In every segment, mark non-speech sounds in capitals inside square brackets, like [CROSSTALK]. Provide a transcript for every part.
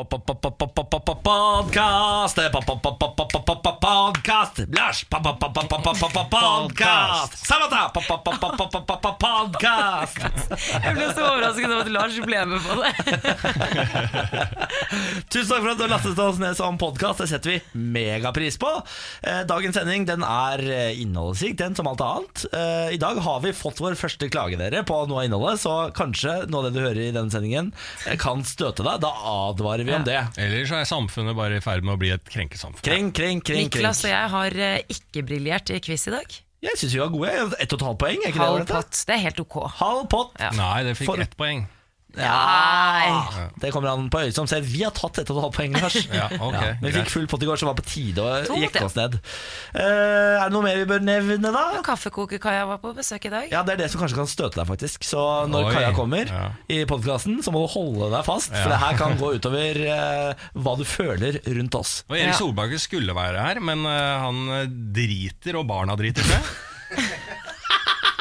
Podkast! Podkast! Lars! Podkast! Samata! Podkast! Jeg ble så overrasket over at Lars ble med på det. Tusen takk for at du har lastet oss ned som podkast. Det setter vi megapris på. Eh, Dagens sending den er eh, innholdsrik, den som alt annet. Eh, I dag har vi fått vår første klage dere på noe av innholdet, så kanskje noe av det du hører i denne sendingen eh, kan støte deg. Da advarer vi om det. Eller så er samfunnet bare i ferd med å bli et krenkesamfunn. Krenk, krenk, krenk. Niklas og jeg har eh, ikke briljert i quiz i dag. Jeg syns vi var gode. Ett og et halvt poeng, er ikke det? Halv det? pott. Det er helt ok. Halv pott. Ja. Nei, det fikk For- ett poeng. Nei. Det kommer an på øyet som ser. Vi har tatt ett og et halvt poeng, Lars. [LAUGHS] Ja, okay, Ja, vi fikk full pott i går, så var på tide å jekke oss ned. Uh, er det noe mer vi bør nevne, da? Kaffekokerkaia var på besøk i dag. Ja, Det er det som kanskje kan støte deg, faktisk. Så når Oi, Kaja kommer ja. i podkasten, så må du holde deg fast. For det her kan gå [LAUGHS] utover uh, hva du føler rundt oss. Og Erik. Solbakken skulle være her, men uh, han driter, og barna driter seg. [LAUGHS]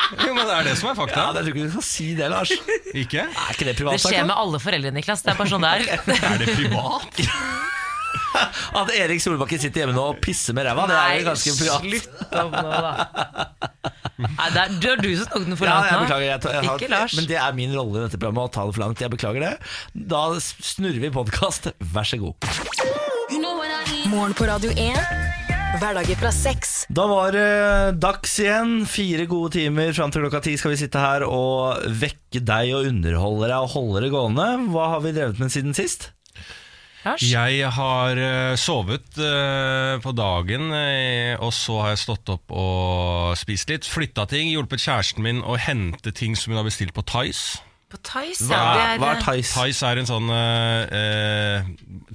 [LAUGHS] jo, men det er det som er fakta. Ja, Jeg tror ikke du skal si det, Lars. Ikke? Er ikke det Det skjer med alle foreldre, Niklas. Det er bare sånn det er. [LAUGHS] Er det privat? [LAUGHS] At Erik Solbakken sitter hjemme nå og pisser med ræva, det er jo ganske privat. slutt om nå, da. Nei, det er, det er du som tok den for Ja, langt jeg nå. beklager. Jeg, tar- jeg har, Ikke Lars. Men det er min rolle i dette programmet å ta det for langt. Jeg beklager det. Da snurrer vi podkast. Vær så god. Morgen på Radio 1. Hverdager fra seks. Da var det dags igjen. Fire gode timer fram til klokka ti skal vi sitte her og vekke deg og underholde deg og holde det gående. Hva har vi drevet med siden sist? Jeg har eh, sovet eh, på dagen, eh, og så har jeg stått opp og spist litt. Flytta ting, hjulpet kjæresten min å hente ting som hun har bestilt på Tice. På Tice, Hva, ja. hva er Det er, Tice? Tice er en sånn eh, eh,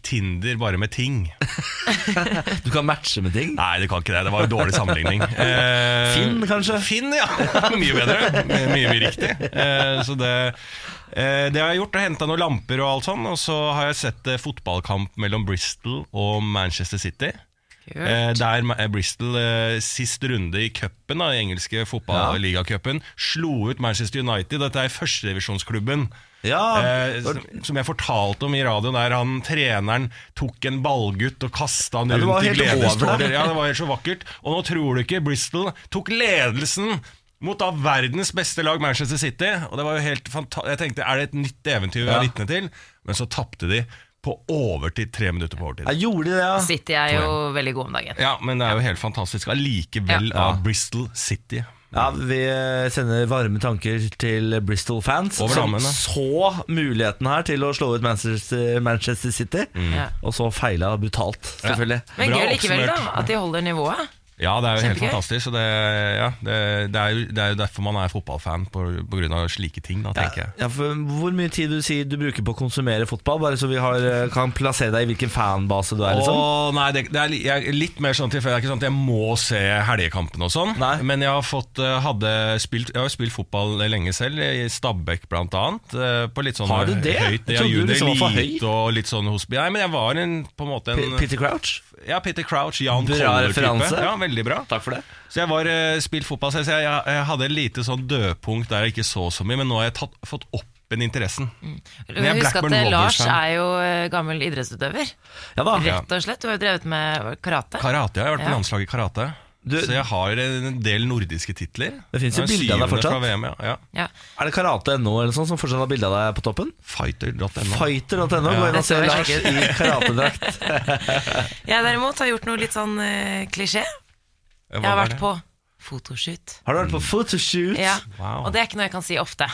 Tinder bare med ting. [LAUGHS] Du kan matche med ting. Nei, du kan ikke det. Det var en dårlig sammenligning. Eh, Finn, kanskje? Finn, ja. [LAUGHS] Mye bedre. Mye, mye riktig. Eh, så det, eh, det har jeg gjort. Henta noen lamper og alt sånn. Og så har jeg sett eh, fotballkamp mellom Bristol og Manchester City. Eh, der eh, Bristol eh, sist runde i cupen, i engelske fotballigacupen, slo ut Manchester United. Dette er førsterevisjonsklubben. Ja, Eh, som, jeg fortalte om i radioen, der han treneren tok en ballgutt og kasta han Ja, rundt i helt gledestårer. Ja, det var helt så vakkert. Og nå tror du ikke Bristol tok ledelsen mot da verdens beste lag, Manchester City. Og det var jo helt fanta Jeg tenkte, er det et nytt eventyr vi Ja. er vitne til? Men så tapte de på overtid. Tre minutter på overtid. jeg gjorde det, ja. City er jo veldig god om dagen. Ja, men det er jo helt fantastisk. Allikevel Ja. av Bristol City. Ja, Vi sender varme tanker til Bristol-fans som så muligheten her til å slå ut Manchester, Manchester City, Mm. og så feila brutalt, selvfølgelig. Men Bra gøy likevel, da. At de holder nivået. Ja, det er jo helt Kjempegøy. fantastisk. Og det, ja, det, det, er jo, det er jo derfor man er fotballfan, på, på grunn av slike ting, da, tenker jeg. Ja, for Hvor mye tid du sier du bruker på å konsumere fotball? Bare så vi har, eh, kan plassere deg i hvilken fanbase du er? liksom Åh, nei, det, det er li- jeg, er litt mer sånn tilfeldig. Det er ikke sånn at jeg må se helgekampen og sånn. Nei. Men jeg har, fått, eh, hadde spilt, jeg har jo spilt fotball lenge selv, i Stabæk blant annet. eh, På litt sånn Har du det? høyt Jeg trodde du junior liksom var for elite og litt sånn hos Nei, men jeg var en, på en måte P- en Peter Crouch? Ja, Peter Crouch, Jan referanse. Ja, veldig bra. Takk for det. Så jeg var eh, spilt fotball selv, så jeg, jeg, jeg hadde et lite sånn dødpunkt der jeg ikke så så mye, men nå har jeg tatt, fått opp en interessen. Mm. jeg Husk at eh, Lars er jo eh, gammel idrettsutøver. Ja da. Rett og slett. Du har jo drevet med karate. Karate, ja. jeg har vært på landslaget i karate. Du- så jeg har en del nordiske titler. Det finnes jo bilde av deg fortsatt. VM, ja. Ja. Ja. Er det karate.no eller sånn som fortsatt har bilde av deg på toppen? Fighter.no. Fighter.no. Gå inn og se Lars i karatedrakt. [LAUGHS] [LAUGHS] Jeg derimot har gjort noe litt sånn uh, klisjé. Jeg har vært på fotoshoot. Har du vært på fotoshoot? Ja. Wow. Og det er ikke noe jeg kan si ofte.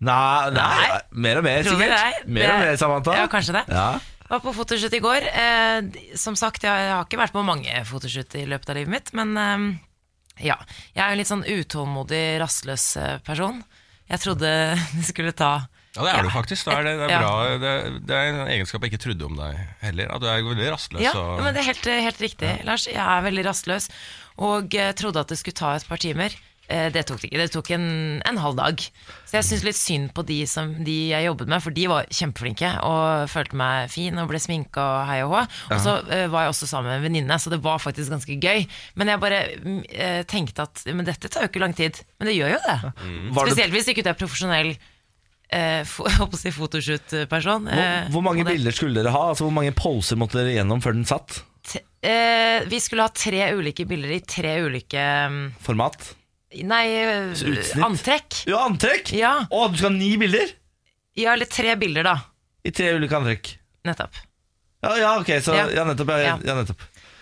Nei, nei, Nei. mer og mer, Tror sikkert. Mer og mer, Samantha. Ja, kanskje det. Ja. Var på fotoshoot i går. Eh, som sagt, jeg har ikke vært på mange fotoshoot i løpet av livet mitt, men eh, ja. Jeg er jo en litt sånn utålmodig, rastløs eh, person. Jeg trodde [LAUGHS] det skulle ta Ja, det er du faktisk. Det er, det, det er, Ja. bra. Det, det er en egenskap jeg ikke trodde om deg heller. At du er veldig rastløs. Ja, og- men det er helt, helt riktig, Lars. Jeg er veldig rastløs, og eh, trodde at det skulle ta et par timer. Eh, Det tok det ikke. Det tok en, en halv dag. Så jeg syns litt synd på de, som, de jeg jobbet med, for de var kjempeflinke og følte meg fin og ble sminka og hei og hå. Og så uh, var jeg også sammen med en venninne, så det var faktisk ganske gøy. Men jeg bare mm, eh, tenkte at men dette tar jo ikke lang tid. Men det gjør jo det. Mm. Spesielt hvis ikke du er profesjonell eh, [LAUGHS] si photoshoot-person. Hvor, hvor mange bilder skulle dere ha? Altså Hvor mange poser måtte dere gjennom før den satt? T- eh, vi skulle ha tre ulike bilder i tre ulike um, Format? Nei, Utsnitt? antrekk. Ja, antrekk! Ja. Å, du skal ha ni bilder? ja, eller tre bilder, da. I tre ulike antrekk. Nettopp. Ja, ja ok, så Ja. ja, nettopp. Ja, Ja. ja, nettopp.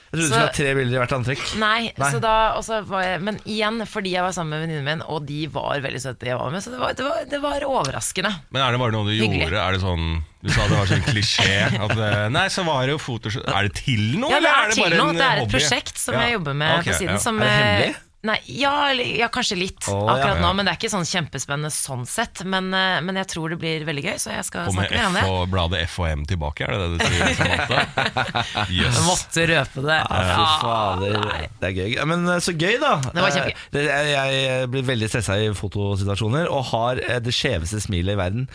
Jeg trodde du Så- skulle ha tre bilder i hvert antrekk. Nei, Nei. Så da, og så var jeg, men igjen, fordi jeg var sammen med venninnen min, og de var veldig søte, jeg var med, så det var, det var, det var overraskende. Men er det bare noe du Hyggelig. gjorde? Er det sånn Du sa det var sånn klisjé. At, eh, nei, så var det jo Photoshop Er det til noe, Ja, det eller er til bare noe. en Det er et hobby? prosjekt som Ja. jeg jobber med Ok, på siden. ja. Som, Er det eh, hemmelig? Nei, ja, ja, kanskje litt oh, akkurat ja. nå, men det er ikke sånn kjempespennende sånn sett. Men, eh, men jeg tror det blir veldig gøy, så jeg skal Kommer snakke mer om det. og bladet F og M tilbake, er det det du sier? [LAUGHS] Yes. Jeg måtte røpe det. Ja, fy fader, det er gøy. Men eh, så gøy, da. Det var kjempegøy. Eh, Jeg, blir veldig stressa i fotosituasjoner og har det skjeveste smilet i verden.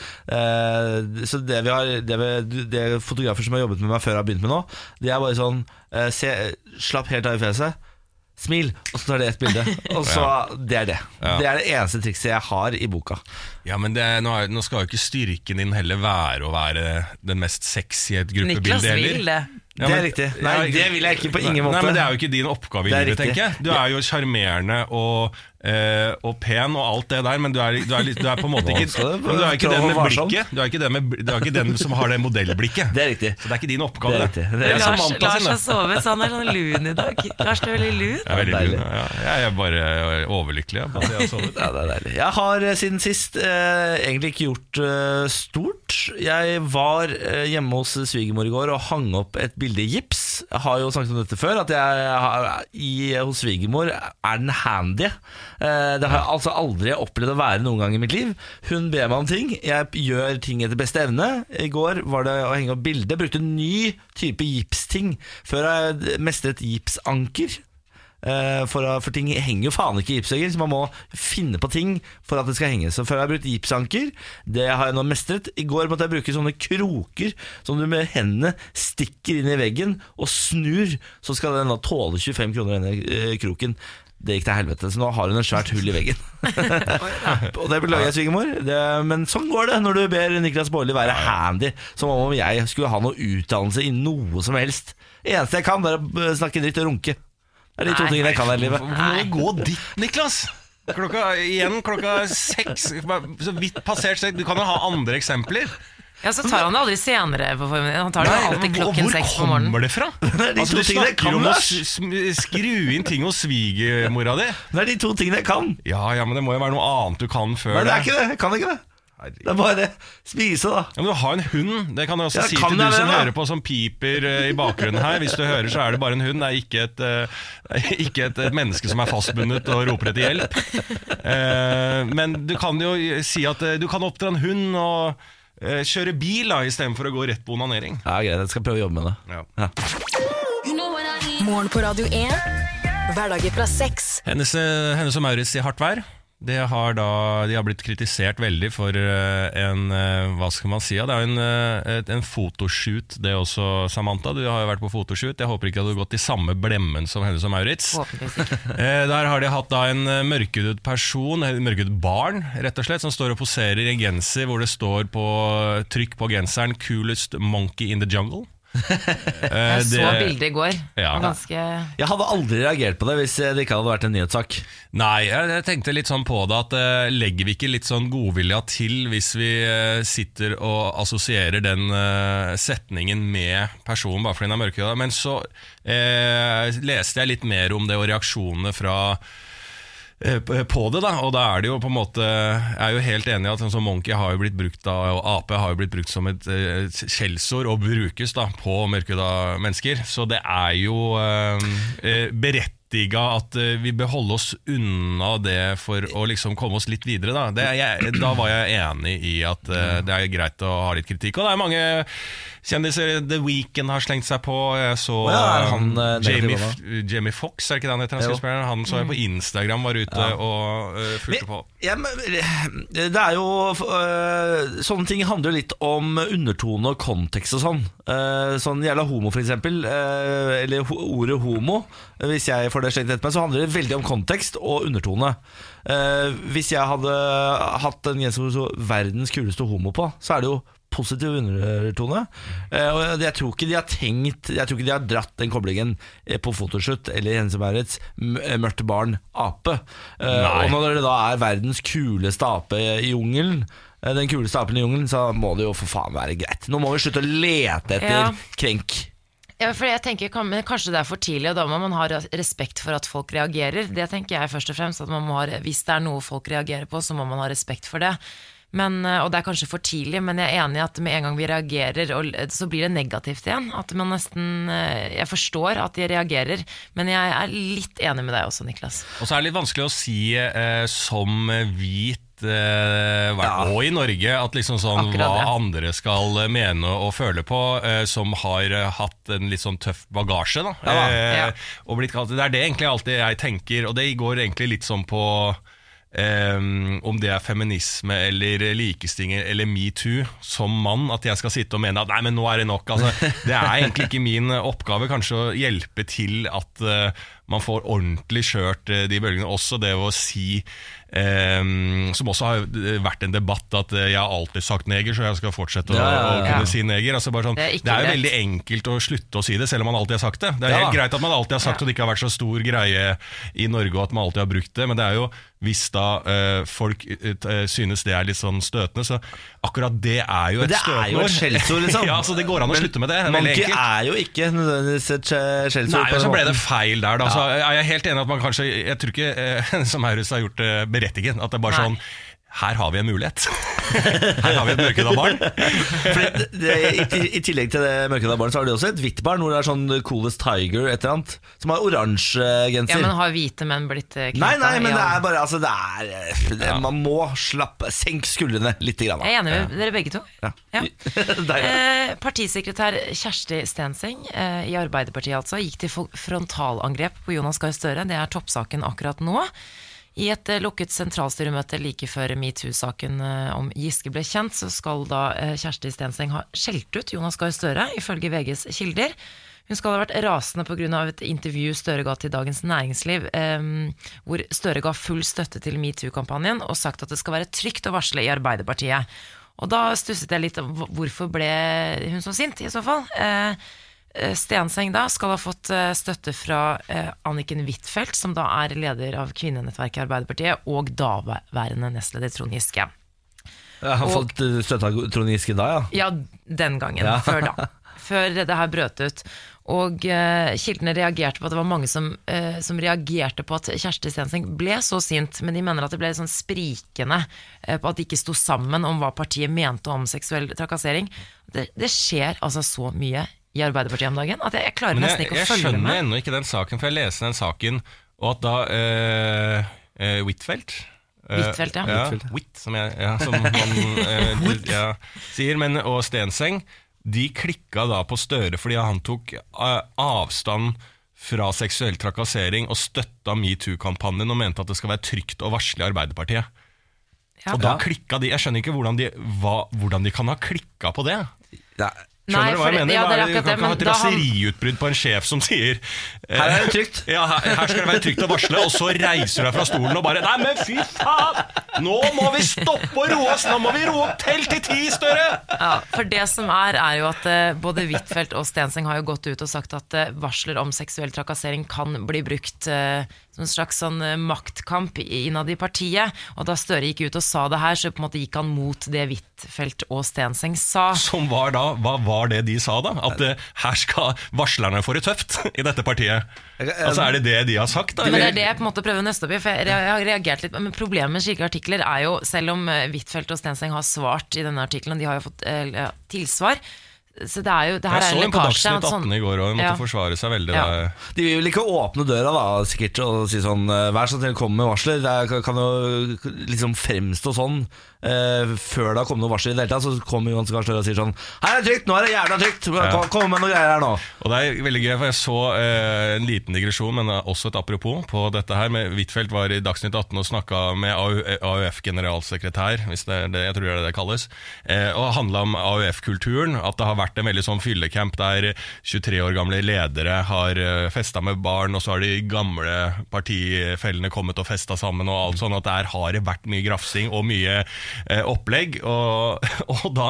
Så det vi har det, vi, det fotografer som har jobbet med meg før, har begynt med nå, de er bare sånn se, Slapp helt av i fjeset. Smil, og så tar de ett bilde. [LAUGHS] Og så, Det er det. Ja. Det er det eneste trikset jeg har i boka. Ja, men det, nå, er, nå skal jo ikke styrken din heller være å være den mest sexy i et Niklas gruppebilde heller. vil det. Ja, det er riktig. Nei, Ja, det vil jeg ikke på ingen måte. Nei, men Det er jo ikke din oppgave i er livet, tenker jeg. Du er jo sjarmerende og, eh, og pen og alt det der, men du er, du er, litt- du er på en måte ikke du men du er ikke den med blikket. Du er ikke den, med, du er ikke den som har det modellblikket. Det er riktig. Så det er ikke din oppgave. Det er riktig. Det er Lars, Lars sin, har det. sovet, så han er sånn lun i dag. Lars, du er veldig lun. Jeg er veldig Deilig. lun, ja. Jeg er bare overlykkelig ja, på at jeg har sovet. Ja, det er deilig. Jeg har eh, siden sist eh, egentlig ikke gjort eh, stort. Jeg var eh, hjemme hos svigermor i går og hang opp et bilde i gips. Jeg har jo snakket om dette før, at jeg har, i, hos svigermor er den handy. Eh, det har jeg altså aldri opplevd å være noen gang i mitt liv. Hun ber meg om ting, jeg gjør ting etter beste evne. I går var det å henge opp bilde. Brukte en ny type gipsting før jeg mestret gipsanker. Eh, For, for ting henger jo faen ikke i gipsvegger, så man må finne på ting for at det skal henge. Så før jeg har brukt gipsanker, det har jeg nå mestret. I går måtte jeg bruke sånne kroker som du med hendene stikker inn i veggen og snur, så skal den da tåle 25 kroner, denne eh, kroken. Det gikk til helvete, så nå har hun et svært hull i veggen. [LAUGHS] og det beklager jeg, svigermor, men sånn går det når du ber Niklas Baarli være handy, som om jeg skulle ha noe utdannelse i noe som helst. Eneste jeg kan, det er å eh, snakke dritt og runke. Det er de to tingene jeg kan her i livet. Må gå dit, Niklas? Klokka, igjen klokka seks. Så vidt passert seks. Du kan jo ha andre eksempler. Ja, så tar han det aldri senere på formiddagen. Han tar det Nei, alltid klokken seks på morgenen. Hvor kommer det fra? [LAUGHS] Det er de Altså, to du tingene jeg snakker kan, om å Lars. s- skru inn ting hos svigermora di. Det er de to tingene jeg kan. Ja, ja, men det må jo være noe annet du kan før Men det er ikke det. Jeg kan ikke det. Det er bare det. Spise, da. Ja, men Du har en hund. Det kan jeg også Ja, si kan til du jeg det, som da? hører på som piper eh, i bakgrunnen her. Hvis du hører, så er det bare en hund. Det er ikke et, eh, ikke et, et menneske som er fastbundet og roper etter hjelp. Eh, men du kan jo si at eh, du kan oppdra en hund og kjøre bil da istedenfor å gå rett på onanering. Ja, greit. Jeg skal prøve å jobbe med det. Ja. Morgen på Radio 1. Hverdager fra sex. Hennes, eh, hennes og Maurits i hardt vær. Det har da, de har blitt kritisert veldig for eh, en eh, Hva skal man si? Det er jo en, eh, en fotoshoot, det også, Samantha. Du har jo vært på fotoshoot. Jeg håper ikke at du har gått i samme blemmen som henne som Maurits. [LAUGHS] Der har de hatt da en mørkhudet person, et mørkhudet barn, rett og slett, som står og poserer i en genser hvor det står på trykk på genseren 'Coolest monkey in the jungle'. Eh, Jeg så bildet i går. Ja. Ganske Jeg hadde aldri reagert på det hvis det ikke hadde vært en nyhetssak. Nei, jeg, tenkte litt sånn på det at eh, legger vi ikke litt sånn godvilja til hvis vi eh, sitter og assosierer den eh, setningen med personen bare fordi den er mørkhuda? Men så eh, leste jeg litt mer om det og reaksjonene fra eh, på det, da, og da er det jo på en måte Jeg er jo helt enig i at sånn Monkey har jo blitt brukt da, og Ap har jo blitt brukt som et eh, skjellsord, og brukes da på mørkhuda mennesker. Så det er jo eh, eh, berettiga at eh, vi bør holde oss unna det for å liksom komme oss litt videre. Da, det jeg, da var jeg enig i at eh, det er greit å ha litt kritikk. Og det er mange kjendiser The Weeknd har slengt seg på. Jeg så ja, er han, eh, Jamie? Jamie Fox, er ikke det han heter? Han, han så jeg på Instagram var ute og uh, fulgte på. Ja, men, det er jo uh, Sånne ting handler jo litt om undertone og kontekst og sånn. Uh, sånn Jævla homo, for eksempel. eh, eller ho ordet homo. Hvis jeg får det slengt etter meg, så handler det veldig om kontekst og undertone. Eh, hvis jeg hadde hatt en genser som 'verdens kuleste homo' på, så er det jo positiv undertone. Eh, og jeg tror ikke de har tenkt Jeg tror ikke de har dratt den koblingen eh, på fotoshoot eller i Hennes Maurits eh, mørkt barn ape. Eh, Nei. og når det da er verdens kuleste ape i jungelen den kuleste apen i jungelen, så må det jo for faen være greit. Nå må vi slutte å lete etter Ja. krenk. Ja, for jeg tenker Kanskje det er for tidlig, og da må man ha respekt for at folk reagerer. Det tenker jeg først og fremst. At man må ha, hvis det er noe folk reagerer på, så må man ha respekt for det. Men, eh, og det er kanskje for tidlig, men jeg er enig i at med en gang vi reagerer, og, så blir det negativt igjen. At man nesten eh, Jeg forstår at de reagerer, men jeg er litt enig med deg også, Niklas. Og så er det litt vanskelig å si eh, som hvit eh, og i Norge at liksom sånn Akkurat hva ja. andre skal eh, mene og føle på, eh, som har hatt en litt sånn tøff bagasje. Da. Ja da. Eh, Ja. og blitt kalt, det er det egentlig alltid jeg tenker, og det går egentlig litt sånn på eh, om det er feminisme eller likestilling eller metoo som mann, at jeg skal sitte og mene at nei, men nå er det nok. Altså, det er egentlig ikke min oppgave kanskje å hjelpe til at eh, man får ordentlig kjørt eh, de bølgene. Også det å si eh, Som også har vært en debatt, at eh, jeg har alltid sagt neger, så jeg skal fortsette å, Ja, ja, ja. å kunne si neger. Altså sånn, Det det er er, jo veldig enkelt å slutte å si det, selv om man alltid har sagt det. Det er helt greit at man alltid har sagt det, og det ikke har vært så stor greie i Norge, og at man alltid har brukt det, men det er jo hvis da eh, folk eh, synes det er litt sånn støtende, så akkurat det er jo et det er jo et støtende skjellsord, liksom. [LAUGHS] ja, så det går an å slutte med det. er Monkey er jo ikke nødvendigvis et skje- skjellsord. Nei, og så ble det feil der, da. Så er helt enig at man kanskje Jeg tror ikke eh, [LAUGHS] som Maurus har gjort det berettiget. At det er bare Nei. sånn Her har vi en mulighet. Her har vi et mørkeda barn. Fordi det, det, i, I tillegg til det mørkeda barn, så har de også et hvitt barn hvor det er sånn Coolest Tiger et eller annet, som har oransje genser. Ja, men har hvite menn blitt eh, Nei, nei, men ja. det er bare altså, det er, det, Man må slappe Senk skuldrene litt. Grann, da. Jeg er enig med dere begge to. Ja. [LAUGHS] Ja. Eh, partisekretær Kjersti Stenseng eh, i Arbeiderpartiet altså, gikk til frontalangrep på Jonas Gahr Støre. Det er toppsaken akkurat nå. I et eh, lukket sentralstyremøte like før metoo-saken eh, om Giske ble kjent, så skal da eh, Kjersti Stenseng ha skjelt ut Jonas Gahr Støre, ifølge VGs kilder. Hun skal ha vært rasende pga. et intervju Støre ga til Dagens Næringsliv, hvor Støre ga full støtte til metoo-kampanjen og sagt at det skal være trygt å varsle i Arbeiderpartiet. Og da stusset jeg litt om hvorfor ble hun så sint, i så fall. Eh, Stenseng da skal ha fått eh, støtte fra eh, Anniken Huitfeldt, som da er leder av kvinnenettverket i Arbeiderpartiet, og daværende nestleder Trond Giske. Jeg har fått uh, støtte av Trond Giske da, ja. Ja, den gangen. Ja. Før da. [LAUGHS] Før det her brøt ut. Og uh, kildene reagerte på at det var mange som, uh, som reagerte på at Kjersti Stenseng ble så sint, men de mener at det ble sånn sprikende uh, på at de ikke sto sammen om hva partiet mente om seksuell trakassering. Det, det skjer altså så mye i Arbeiderpartiet om dagen at jeg, jeg klarer jeg, nesten jeg, ikke å jeg følge skjønner med. ennå ikke den saken, for jeg leste den saken, og at da eh, Huitfeldt eh, Huitfeldt, ja. ja. Huitfeldt, ja. Huit, som, jeg, ja, som man eh, [LAUGHS] ja, sier. Men, og Stenseng, de klikka da på Støre fordi han tok eh, avstand fra seksuell trakassering og støtta metoo-kampanjen og mente at det skal være trygt å varsle i Arbeiderpartiet. Ja. Og da klikka de Jeg skjønner ikke hvordan de, hva, hvordan de kan ha klikka på det. Nei. Skjønner Nei, du hva jeg mener? ja, det du kan det, ikke ha et raseriutbrudd på en sjef som sier eh, Her er det trygt. [LAUGHS] Ja, her, her skal det være trygt å varsle, og så reiser du deg fra stolen og bare Nei, men fy faen! Nå må vi stoppe å roe oss! Nå må vi roe opp telt til ti, Støre! Ja, for det som er, er jo at eh, både Huitfeldt og Stenseng har jo gått ut og sagt at eh, varsler om seksuell trakassering kan bli brukt eh, som en slags sånn eh, maktkamp i- innad i partiet. Og da Støre gikk ut og sa det her, så på en måte gikk han mot det Huitfeldt og Stenseng sa. Som var da, Hva var det de sa, da? At eh, her skal varslerne få det tøft i dette partiet? Altså Er det det de har sagt? da? Men det er det jeg på en måte prøver å nøste opp i. For jeg har reagert litt Men Problemet med slike artikler er jo, selv om eh, Huitfeldt og Stenseng har svart i denne artikkelen, de har jo fått eh, tilsvar Så det er jo det her Jeg er så en en på lekkasje. Dagsnytt en sånn- 18 i går og måtte Ja. forsvare seg veldig. Ja. De vil vel ikke åpne døra da, sikkert, og si sånn eh, Vær så snill, kom med varsler. Det er- kan jo liksom fremstå sånn eh, før det har kommet noe varsel i det hele tatt, så kommer Johan Gahr Støre og sier sånn Her er det trygt! Nå er det jævla trygt! Kom, kom med noen greier her nå! Og det er veldig gøy, for jeg så eh, en liten digresjon, men også et apropos på dette her. med Huitfeldt var i Dagsnytt 18 og snakka med AUF-generalsekretær, hvis det er det jeg tror det er det det kalles, eh, og handla om AUF-kulturen. At det har vært en veldig sånn fyllecamp der 23 år gamle ledere har uh, festa med barn, og så har de gamle partifellene kommet og festa sammen, og alt sånn at der har det vært mye grafsing og mye eh, opplegg. Og, [LAUGHS] og, da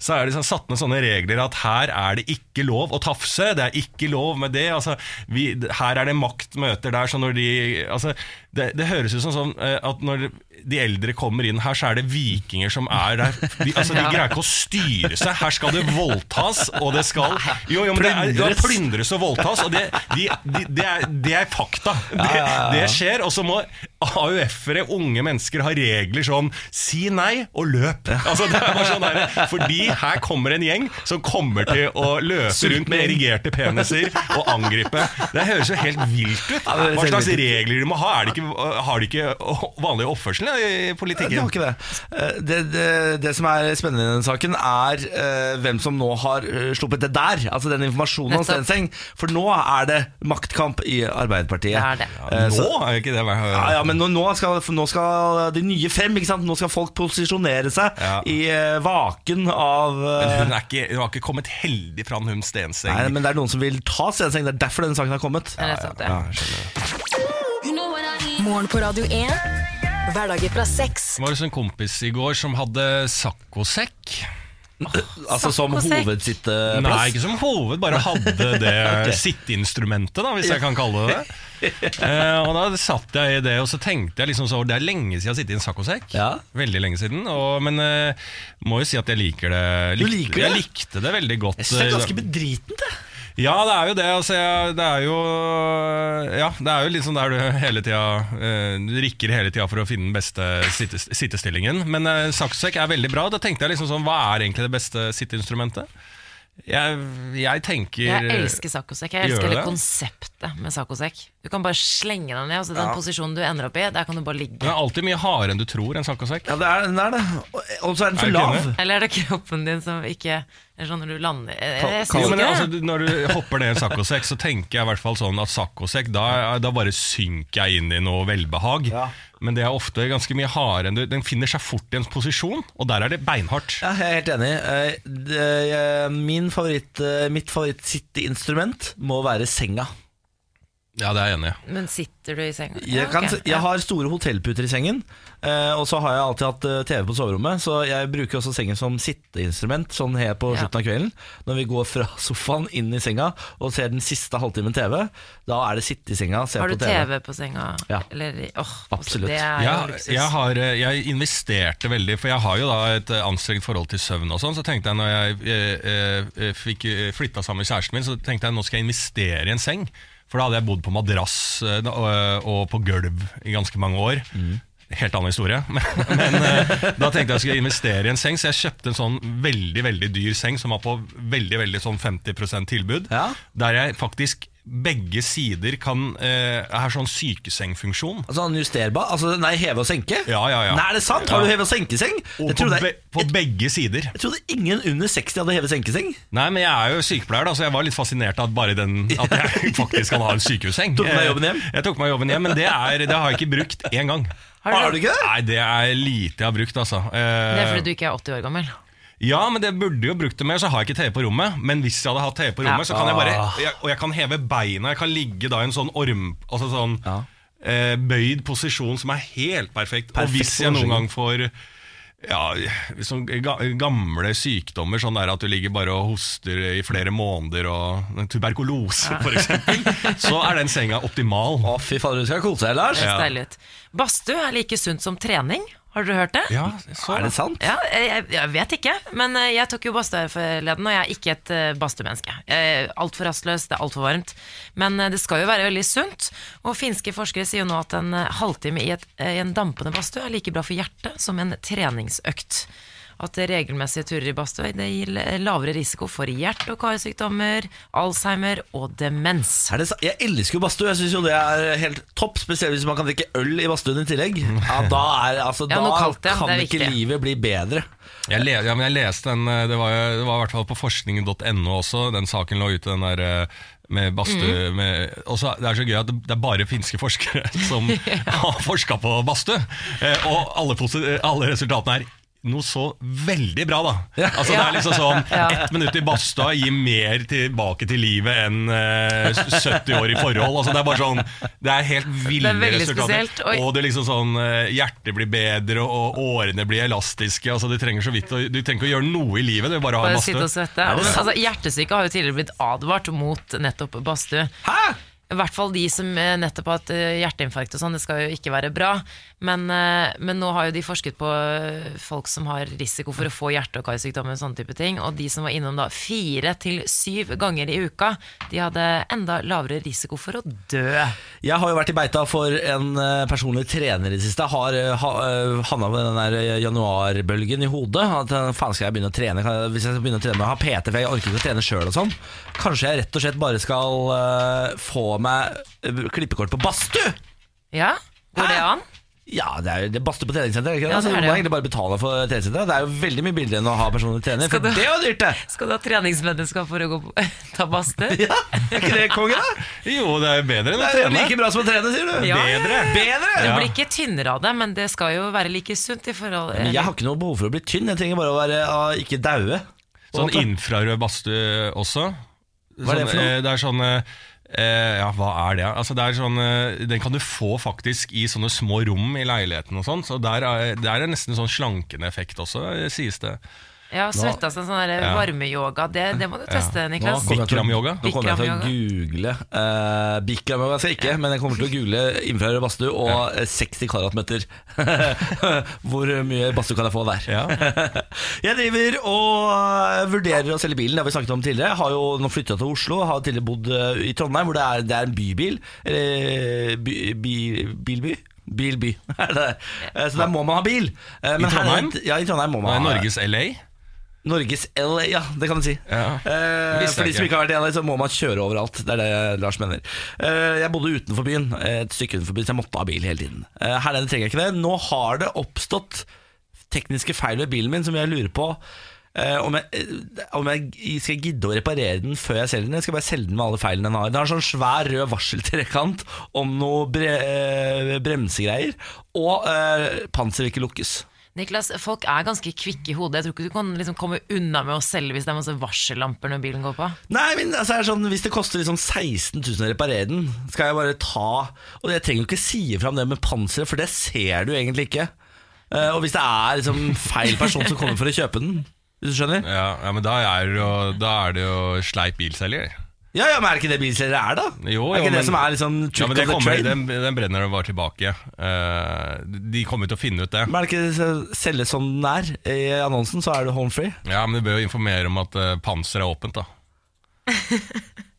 så er det sånn, satt ned sånne regler at her er det ikke lov å tafse, det er ikke lov med det. Altså, vi, her er det makt møter der, så når de altså, det, det, høres ut som sånn eh, at når de eldre kommer inn her, så er det vikinger som er der. De, altså, de greier ikke å styre seg. Her skal det voldtas, og det skal Jo, jo men det er, plyndres og voldtas, og det, de, de, er, det er, fakta. Det, skjer. Og så må AUF-ere, unge mennesker, ha regler sånn si nei og løp. Altså, det er bare sånn der, fordi her kommer en gjeng som kommer til å løpe rundt med erigerte peniser og angripe. Det høres jo helt vilt ut. Hva slags regler de må ha? Er det ikke, har de ikke vanlig oppførsel i politikken? Det har ikke det. Eh, det, det. det, som er spennende i denne saken, er uh, hvem som nå har eh, sluppet det der. Altså den informasjonen om Stenseng. For nå er det maktkamp i Arbeiderpartiet. Det er det. Ja, nå er ikke det ja, ja, men nå, skal, nå, skal, de nye frem. Ikke sant? Nå skal folk posisjonere seg ja. i uh, vaken av uh, Men hun, ikke, hun, har ikke kommet heldig fram, hun Stenseng. Nei, men det er noen som vil ta Stenseng. Det er derfor denne saken har kommet. Ja, ja, ja, ja, Morgen på Radio 1. Hverdager fra seks. Det var hos en kompis i går som hadde saccosekk. Altså som hovedsitteplass? Nei, ikke som hoved, bare hadde [LAUGHS] det okay. sitteinstrumentet, da, hvis jeg kan kalle det [LAUGHS] det. eh, og Da satt jeg i det, og så tenkte jeg liksom så Det er lenge siden jeg har sittet i en saccosekk. Ja. Veldig lenge siden. Og, men eh, må jo si at jeg liker det. Likte, du liker det? Jeg likte det veldig godt. Jeg synes det er ganske bedritent, det. Ja, det er jo det. Altså, jeg, det er jo Ja, det er jo sånn der du hele tida eh, rikker hele tida for å finne den beste sittestillingen. Men eh, sakssekk er veldig bra. Da tenkte jeg liksom sånn Hva er egentlig det beste sitteinstrumentet? Jeg, jeg, tenker Jeg elsker saccosekk. Jeg elsker hele konseptet med saccosekk. Du kan bare slenge deg ned, Altså den ja. posisjonen du ender opp i, der kan du bare ligge. Den er alltid mye hardere enn du tror, en saccosekk. Ja, det er, den er det. Og så er den for lav. Eller er det kroppen din som ikke sånn når du lander jeg, jeg jo, men, altså, Når du hopper ned i en saccosekk, så tenker jeg i hvert fall sånn at saccosekk, da, da, bare synker jeg inn i noe velbehag. Ja. Men det er ofte ganske mye hardere enn Den finner seg fort i en posisjon, og der er det beinhardt. Ja, jeg er helt enig. Eh, min favoritt, eh, mitt favoritt-sitteinstrument må være senga. Ja, det er jeg enig i. Men sitter du i senga? Jeg, kan, okay. jeg har store hotellputer i sengen. Eh, og så har jeg alltid hatt eh, TV på soverommet, så jeg bruker også sengen som sitteinstrument sånn her på slutten av kvelden. Når vi går fra [LAUGHS] sofaen inn i senga og ser den siste halvtimen TV, da er det sitte i senga se Har du på TV. TV på senga? Ja. Eller, oh, Absolutt. Jeg, jeg, har, eh, jeg, investerte veldig, for jeg har jo da et anstrengt forhold til søvn og sånn, så tenkte jeg når jeg jeg eh, fikk flytta sammen med kjæresten min, så tenkte jeg nå skal jeg investere i en seng. For da hadde jeg bodd på madrass eh, og på gulv i ganske mange år. Mm. Helt annen historie. [LAUGHS] Men, men, eh, da tenkte jeg jeg skulle investere i en seng, så jeg kjøpte en sånn veldig veldig dyr seng som var på veldig veldig sånn 50% tilbud. Ja. Der jeg faktisk begge sider kan eh, er sånn sykesengfunksjon. Altså justerbar? Altså, nei, heve og senke? Ja, ja, ja Nei, er det sant? Har du heve- og senkeseng? Og på, be, på begge sider. Jeg trodde ingen under 60 hadde heve- og senkeseng. Nei, men jeg er jo sykepleier, da så jeg var litt fascinert av bare den [LAUGHS] At jeg faktisk kan ha en sykehusseng. Tok du meg jobben hjem? Jeg, jeg tok meg jobben hjem, Men det, er, det har jeg ikke brukt én gang. Har du, har du ikke det? Nei, det er lite jeg har brukt, altså. Eh, det er fordi du ikke er 80 år gammel? Ja, men det burde jo brukt det mer, så har jeg ikke TV på rommet. Men hvis jeg hadde hatt TV på rommet, ja. så kan jeg bare ah. jeg, Og jeg kan heve beina, jeg kan ligge da i en sånn orm... Altså sånn ja. eh, bøyd posisjon som er helt perfekt. perfekt og hvis jeg noen gang får ja, liksom gamle sykdommer, sånn der at du ligger bare og hoster i flere måneder, og tuberkulose ja. f.eks., [LAUGHS] så er den senga optimal. Å, fy fader, du skal kose deg, Lars. Ja. Badstue er like sunt som trening. Har dere hørt det? Ja, Er det sant? Ja, jeg, jeg, vet ikke, men eh, jeg tok jo badstue forleden, og jeg er ikke et uh, badstuemenneske. Altfor rastløs, det er altfor varmt. Men uh, det skal jo være veldig sunt. Og finske forskere sier jo nå at en halvtime i, et, i en dampende badstue er like bra for hjertet som en treningsøkt. At regelmessige turer i badstue gir lavere risiko for hjerte- og karsykdommer, Alzheimer og demens. Er det, sa- jeg elsker jo badstue. Jeg syns jo det er helt topp. Spesielt hvis man kan drikke øl i badstuen i tillegg. Ja, [LAUGHS] da er, altså, Ja, da kaldt, ja. kan Det er ikke viktig. livet bli bedre. Jeg, le, ja, men jeg leste den, eh, det var, jo- det var i hvert fall på forskning.no også, den saken lå ute, den der eh, med badstue med, også, Det er så gøy at det, det er bare finske forskere [LAUGHS] som [LAUGHS] har forska på badstue. Eh, og alle, posi- alle resultatene er noe så veldig bra, da. Altså Det er liksom sånn Ett minutt i badstua gir mer tilbake til livet enn eh, 70 år i forhold. Altså Det er bare sånn Det er helt ville Det er resultater. spesielt, og- Og det liksom sånn eh, hjertet blir bedre, og årene blir elastiske. Altså Du trenger så vidt å, Du trenger ikke å gjøre noe i livet, du bare har Bare badstue. sitte og svette. Altså, hjertesyke har jo tidligere blitt advart mot nettopp badstue. I hvert fall de som eh, nettopp har hatt eh, hjerteinfarkt og sånn, det skal jo ikke være bra. Men, eh, men nå har jo de forsket på folk som har risiko for å få hjerte- og karsykdommer og sånne type ting. Og de som var innom da fire til syv ganger i uka, de hadde enda lavere risiko for å dø. Jeg har jo vært i beita for en personlig trener i det siste. Har ha, havna med den der januarbølgen i hodet. At faen skal jeg begynne å trene Hvis jeg skal begynne å trene og ha PT, for jeg orker ikke å trene sjøl og sånn. Kanskje jeg rett og slett bare skal få meg eh, klippekort på badstue? Ja, går det an? Ja, det er jo det er badstue på treningssenter. ikke? Ja, Altså, det er du det, må ja. egentlig bare betale for treningssenteret. Det er jo veldig mye billigere enn å ha personlig trener. Skal For du- det er jo dyrt, det! Skal du ha treningsmenneskap for å gå på, [LAUGHS] ta badstue? Ja, Er ikke det konge, da? [LAUGHS] Jo, det er jo bedre enn å trene. Det trene. like bra som å trene, sier du. Ja, Bedre. Bedre! Du blir ikke tynnere av det, men det skal jo være like sunt i forhold Men jeg har ikke noe behov for å bli tynn. Jeg trenger bare å være ah, ikke daue. Sånn infrarød badstue også. Hva er det for noe? Sånn, eh, Det er sånn eh, Ja, hva er det? Altså, det er sånn, eh, den kan du få faktisk i sånne små rom i leiligheten og sånn. Så der er, er nesten sånn slankende effekt også, eh, sies det. Ja, svetta som sånn der Ja. varmeyoga, det, det må du teste, ja. Niklas. Bikram-yoga? Nå kommer jeg til å google uh, Bikram-yoga skal jeg ikke, men jeg kommer til å google infrarød badstue og ja. 60 kvadratmeter. [LAUGHS] Hvor mye badstue kan jeg få der? Ja. [LAUGHS] jeg driver og eh, vurderer å selge bilen, det har vi snakket om tidligere. Jeg har jo nå flytta til Oslo, har tidligere bodd eh, i Trondheim, hvor det er, det er en bybil. Eller by, by, bilby? Bilby. [LAUGHS] det. Eh, Så der må man ha bil. Eh, men I Trondheim? Ja, i Trondheim må man ha Norges LA. Norges LA, ja, det kan du si. Ja. Eh, for de som ikke. har vært i LA, så må man kjøre overalt. Det er det Lars mener. Eh, jeg bodde utenfor byen, et stykke utenfor byen, så jeg måtte ha bil hele tiden. Eh, her nede trenger jeg ikke det. Nå har det oppstått tekniske feil ved bilen min som jeg lurer på eh, om, jeg, eh, om jeg skal gidde å reparere den før jeg selger den. Jeg skal bare selge den med alle feilene den har. Den har sånn svær rød varseltrekant om noe bre, eh, bremsegreier, og eh, panser vil ikke lukkes. Niklas, folk er ganske kvikke i hodet. Jeg tror ikke du kan liksom komme unna med å selge hvis det er masse varsellamper når bilen går på. Nei, men altså, er sånn, Hvis det koster liksom 16 000 å reparere den, skal jeg bare ta Og jeg trenger jo ikke si fram det med panseret, for det ser du egentlig ikke. Uh, og hvis det er liksom feil person som kommer for å kjøpe den, hvis du skjønner? Ja, ja men da er, jo, da er det jo sleip bilselger. Ja, ja, Men er det ikke det bilselgere er, da? Jo, er jo, ikke det men- som er liksom Ja, men det kommer, den, den brenner bare tilbake. Uh, de kommer til å finne ut det. Men er det ikke det som den er? I annonsen så er det home free. Ja, Men du bør jo informere om at uh, panser er åpent, da.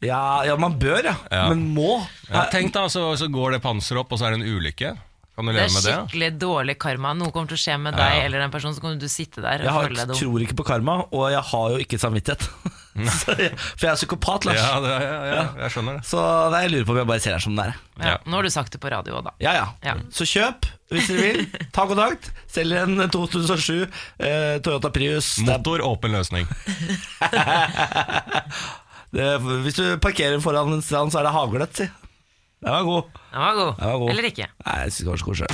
Ja, ja man bør, ja. Ja. Men må. Ja, tenk da, så, så går det panseret opp, og så er det en ulykke. Kan du Det leve er med det? skikkelig dårlig karma. Noe kommer til å skje med deg Ja. eller den personen, så kommer du sitte der og Jeg føle deg dum. tror ikke på karma, og jeg har jo ikke samvittighet. [LAUGHS] Jeg- For jeg er psykopat, Lars. Ja, det, ja, ja, jeg skjønner det. Så nei, jeg lurer på om jeg bare ser deg som den er. Ja. Nå har du sagt det på radio òg, da. Ja, ja, Ja. Så kjøp hvis dere vil. Ta kontakt. Selger en 2007 eh, Toyota Prius. Er, Motor, åpen løsning. [LAUGHS] det, hvis du parkerer foran en strand, så er det hagløtt, si. Den var god. Den var god. Den var god. Eller ikke. Nei, jeg synes det var så koselig.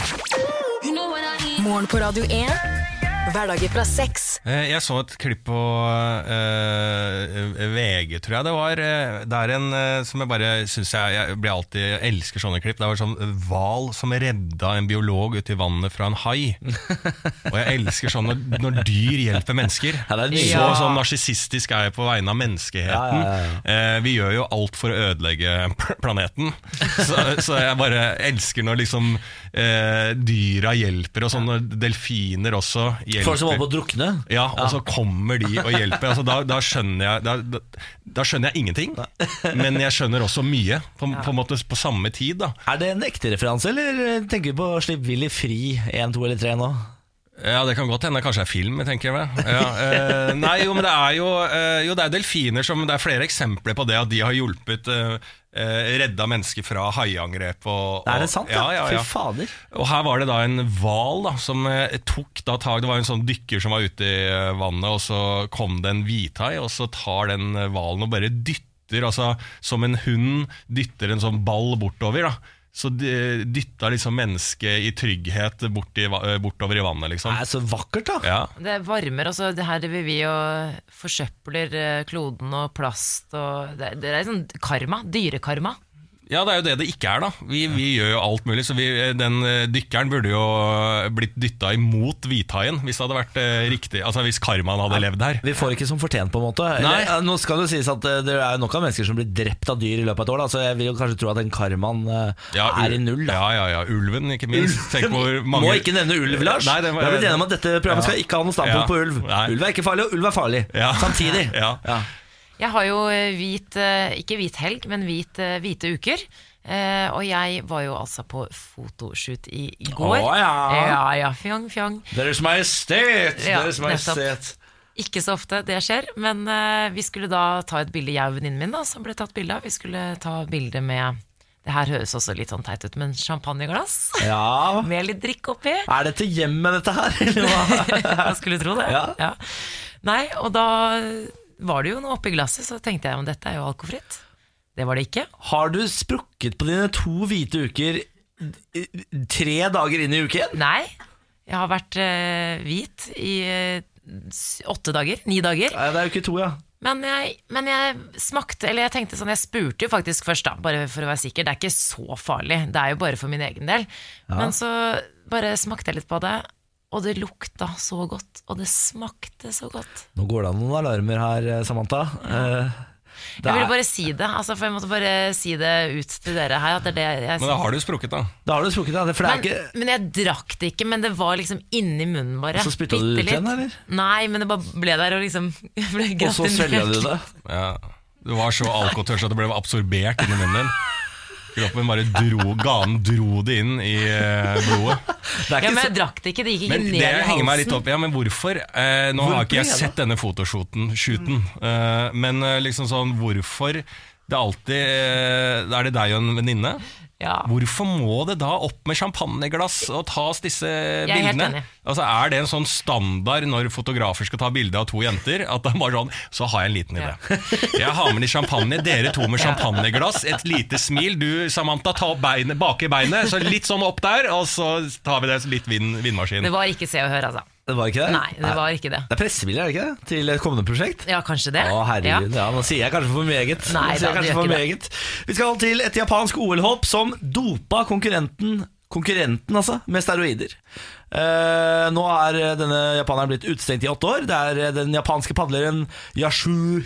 Morgen på Radio 1. Hverdager fra seks. Eh, Jeg så et klipp på uh, VG, tror jeg det var. Eh, Det er en eh, som jeg bare syns jeg Jeg blir alltid jeg elsker sånne klipp. Det var sånn hval som redda en biolog uti i vannet fra en hai. Og jeg elsker sånn når, når dyr hjelper mennesker. Ja. Så sånn narsissistisk er jeg på vegne av menneskeheten. Ja, ja, Eh, Vi gjør jo alt for å ødelegge planeten. Så, så jeg bare elsker når liksom eh, dyra hjelper, og sånne delfiner også hjelper. Folk som holder på å drukne. Ja, og så kommer de og hjelper. Altså, da, da, skjønner jeg, da, da, skjønner jeg ingenting, men jeg skjønner også mye, på, på, måte, på samme tid. Da. Er det en ekte referanse, eller tenker du på Slipp Willy fri 1, 2 eller 3 nå? Ja, det kan godt hende. Kanskje er film, tenker jeg. Ja, eh, nei, jo, men det er jo, eh, jo det er delfiner som Det er flere eksempler på det at de har hjulpet eh, Redda mennesker fra haiangrep. Er det sant? Ja, ja, ja. Fy fader. Og her var det da en hval som eh, tok da tak Det var en sånn dykker som var ute i eh, vannet, og så kom det en hvithai, og så tar den eh, hvalen og bare dytter, altså som en hund dytter en sånn ball bortover. da Så dytta liksom mennesket i trygghet bort i, eh, bortover i vannet, liksom. Det er så vakkert, da. Ja. Det varmer, altså det her driver vi og forsøpler eh, kloden og plast og Det, det er sånn karma, dyrekarma. Ja, det er jo det det ikke er, da. Vi, vi gjør jo alt mulig. Så vi, den eh, dykkeren burde jo blitt dytta imot hvithaien hvis det hadde vært eh, riktig. Altså hvis karmaen hadde levd her. Vi får ikke som fortjent, på en måte. Nei. Eller, ja, nå skal det sies at eh, det er jo nok av mennesker som blir drept av dyr i løpet av et år, da, så jeg vil jo kanskje tro at den karmaen eh, Ja, er i null. Da. Ja, ja, ja. Ulven, ikke minst. Tenk hvor mange Må ikke nevne ulv, Lars. Nei, det var- Vi har blitt enige om at dette programmet Ja. skal ikke ha noe standpunkt Ja. på ulv. Nei. Ulv er ikke farlig, og ulv er farlig. Ja. Samtidig. [LAUGHS] Ja. Jeg har jo eh, hvit, eh, ikke hvit helg, men hvit, eh, hvite uker. Uh, og jeg var jo altså på fotoshoot i, i går. Å, ja. ja, ja, fjong, fjong. Deres Majestet! Ja, Deres Majestet. Ikke så ofte det skjer, men uh, vi skulle da ta et bilde, jeg og venninnen min, da, som ble tatt bilde av. Vi skulle ta bilde med Det her høres også litt sånn teit ut, men champagneglass Ja. med litt drikk oppi. Er det til hjemmet, dette her? Eller hva? [LAUGHS] Jeg skulle tro det. Ja. Nei, og da var det jo noe oppi glasset, så tenkte jeg om dette er jo alkofritt. Det var det ikke. Har du sprukket på dine to hvite uker tre dager inn i uken? Nei, jeg har vært eh, hvit i eh, åtte dager, ni dager. Nei, det er jo ikke to, ja. Men jeg, men jeg smakte, eller jeg tenkte sånn, jeg spurte jo faktisk først da, bare for å være sikker, det er ikke så farlig, det er jo bare for min egen del. Men så bare smakte jeg litt på det, og det lukta så godt, og det smakte så godt. Nå går det an noen alarmer her, eh, Samantha. Eh, det Jeg ville bare si det, altså, for jeg måtte bare si det ut til dere her, at det er det jeg Men da har du sprukket, da. Da har du sprukket, da. For det er men, ikke men jeg drakk det ikke, men det var liksom inni munnen bare. Så spytta du det ut igjen, eller? Nei, men det bare ble der og liksom [LAUGHS] ble Og så svelga du det. Ja. Du var så alkotørst at det ble absorbert inni munnen din. Kroppen bare dro, ganen dro det inn i eh, blodet. Det er Ja, men jeg drakk det ikke, det gikk ikke Men ned det i halsen. henger meg litt opp Ja, men hvorfor? Eh, nå har ikke jeg sett denne fotoshooten, shooten, eh, men eh, liksom sånn Hvorfor det er alltid eh, Er det deg og en venninne? Ja. Hvorfor må det da opp med champagneglass og tas disse bildene? Altså Er det en sånn standard når fotografer skal ta bilde av to jenter? At det er bare sånn Så har jeg en liten idé. [LAUGHS] Jeg har med litt champagne, dere to med champagneglass, et lite smil. Du Samantha, ta opp beinet, bak i beinet, så litt sånn opp der, og så tar vi det litt vind, vindmaskin. Det var ikke Se og Hør, altså. Det var ikke det? Nei, det var ikke det. Det er pressebilder, er det ikke det? Til et kommende prosjekt? Ja, kanskje det. Å herregud, Ja. ja. Nå sier jeg kanskje for meget. Nei da, kanskje gjør ikke det. meget. Vi skal til et japansk OL-hopp som dopa konkurrenten Konkurrenten, altså, med steroider. Eh, nå er denne japaneren blitt utestengt i åtte år. Det er den japanske padleren Yashu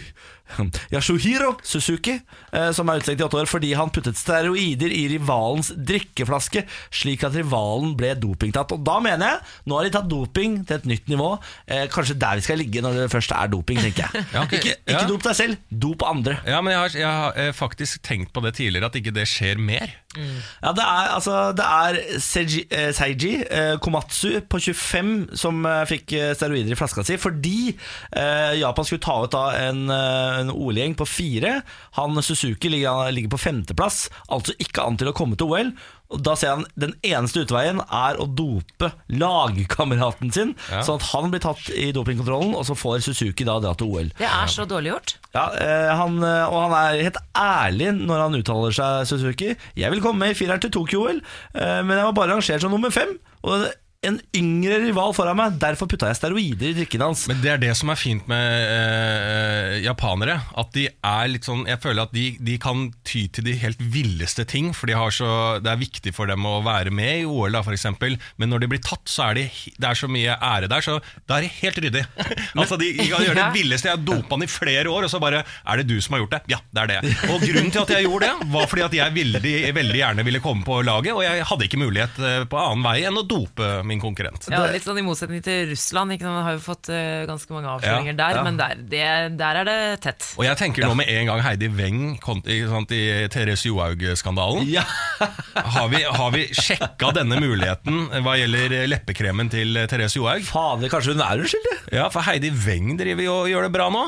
Yashuhiro Suzuki eh, som er utestengt i åtte år fordi han puttet steroider i rivalens drikkeflaske, slik at rivalen ble dopingtatt. Og da mener jeg nå har de tatt doping til et nytt nivå. Eh, kanskje der vi skal ligge når det først er doping, tenker jeg. [LAUGHS] Ja, okay. Ikke, ikke Ja. dop deg selv, dop andre. Ja, men jeg har, jeg har eh, faktisk tenkt på det tidligere, at ikke det skjer mer. Ja, det er, altså, det er Seiji, eh, Seiji eh, Komatsu på 25 som eh, fikk eh, steroider i flaska si fordi eh, Japan skulle ta ut da en, eh, en OL-gjeng på fire. Han Suzuki ligger, ligger på femteplass, altså ikke an til å komme til OL. Og Da ser han den eneste utveien er å dope lagkameraten sin, Ja. sånn at han blir tatt i dopingkontrollen, og så får Suzuki da dra til OL. Det er så dårlig gjort. Ja, eh, han, eh, og han er helt ærlig når han uttaler seg, Suzuki. Jeg vil komme med i fireren til Tokyo-OL, eh, men jeg var bare rangert som nummer fem. Og en yngre rival foran meg, derfor putta jeg steroider i drikken hans. Men det er det som er fint med eh, japanere. At de er litt sånn Jeg føler at de, de kan ty til de helt villeste ting. For de har så, det er viktig for dem å være med i OL, da, eksempel. Men når de blir tatt, så er de, det er så mye ære der, så da er det helt ryddig. [LAUGHS] [LAUGHS] altså De, de kan gjøre det villeste. Jeg har dopa han i flere år, og så bare Er det du som har gjort det? Ja, det er det. Og grunnen til at jeg gjorde det, var fordi at jeg veldig, veldig gjerne ville komme på laget, og jeg hadde ikke mulighet eh, på annen vei enn å dope min konkurrent. Ja, litt sånn I motsetning til Russland. Ikke? sant? Man har jo fått uh, ganske mange avsløringer Ja, der, ja. men der, det, der er det tett. Og jeg tenker nå med en gang Heidi Weng sant, i Therese Johaug-skandalen. Ja. [LAUGHS] Har vi, har vi sjekka denne muligheten hva gjelder leppekremen til Therese Johaug? Fader, kanskje hun er uskyldig? Ja, for Heidi Weng driver jo og gjør det bra nå.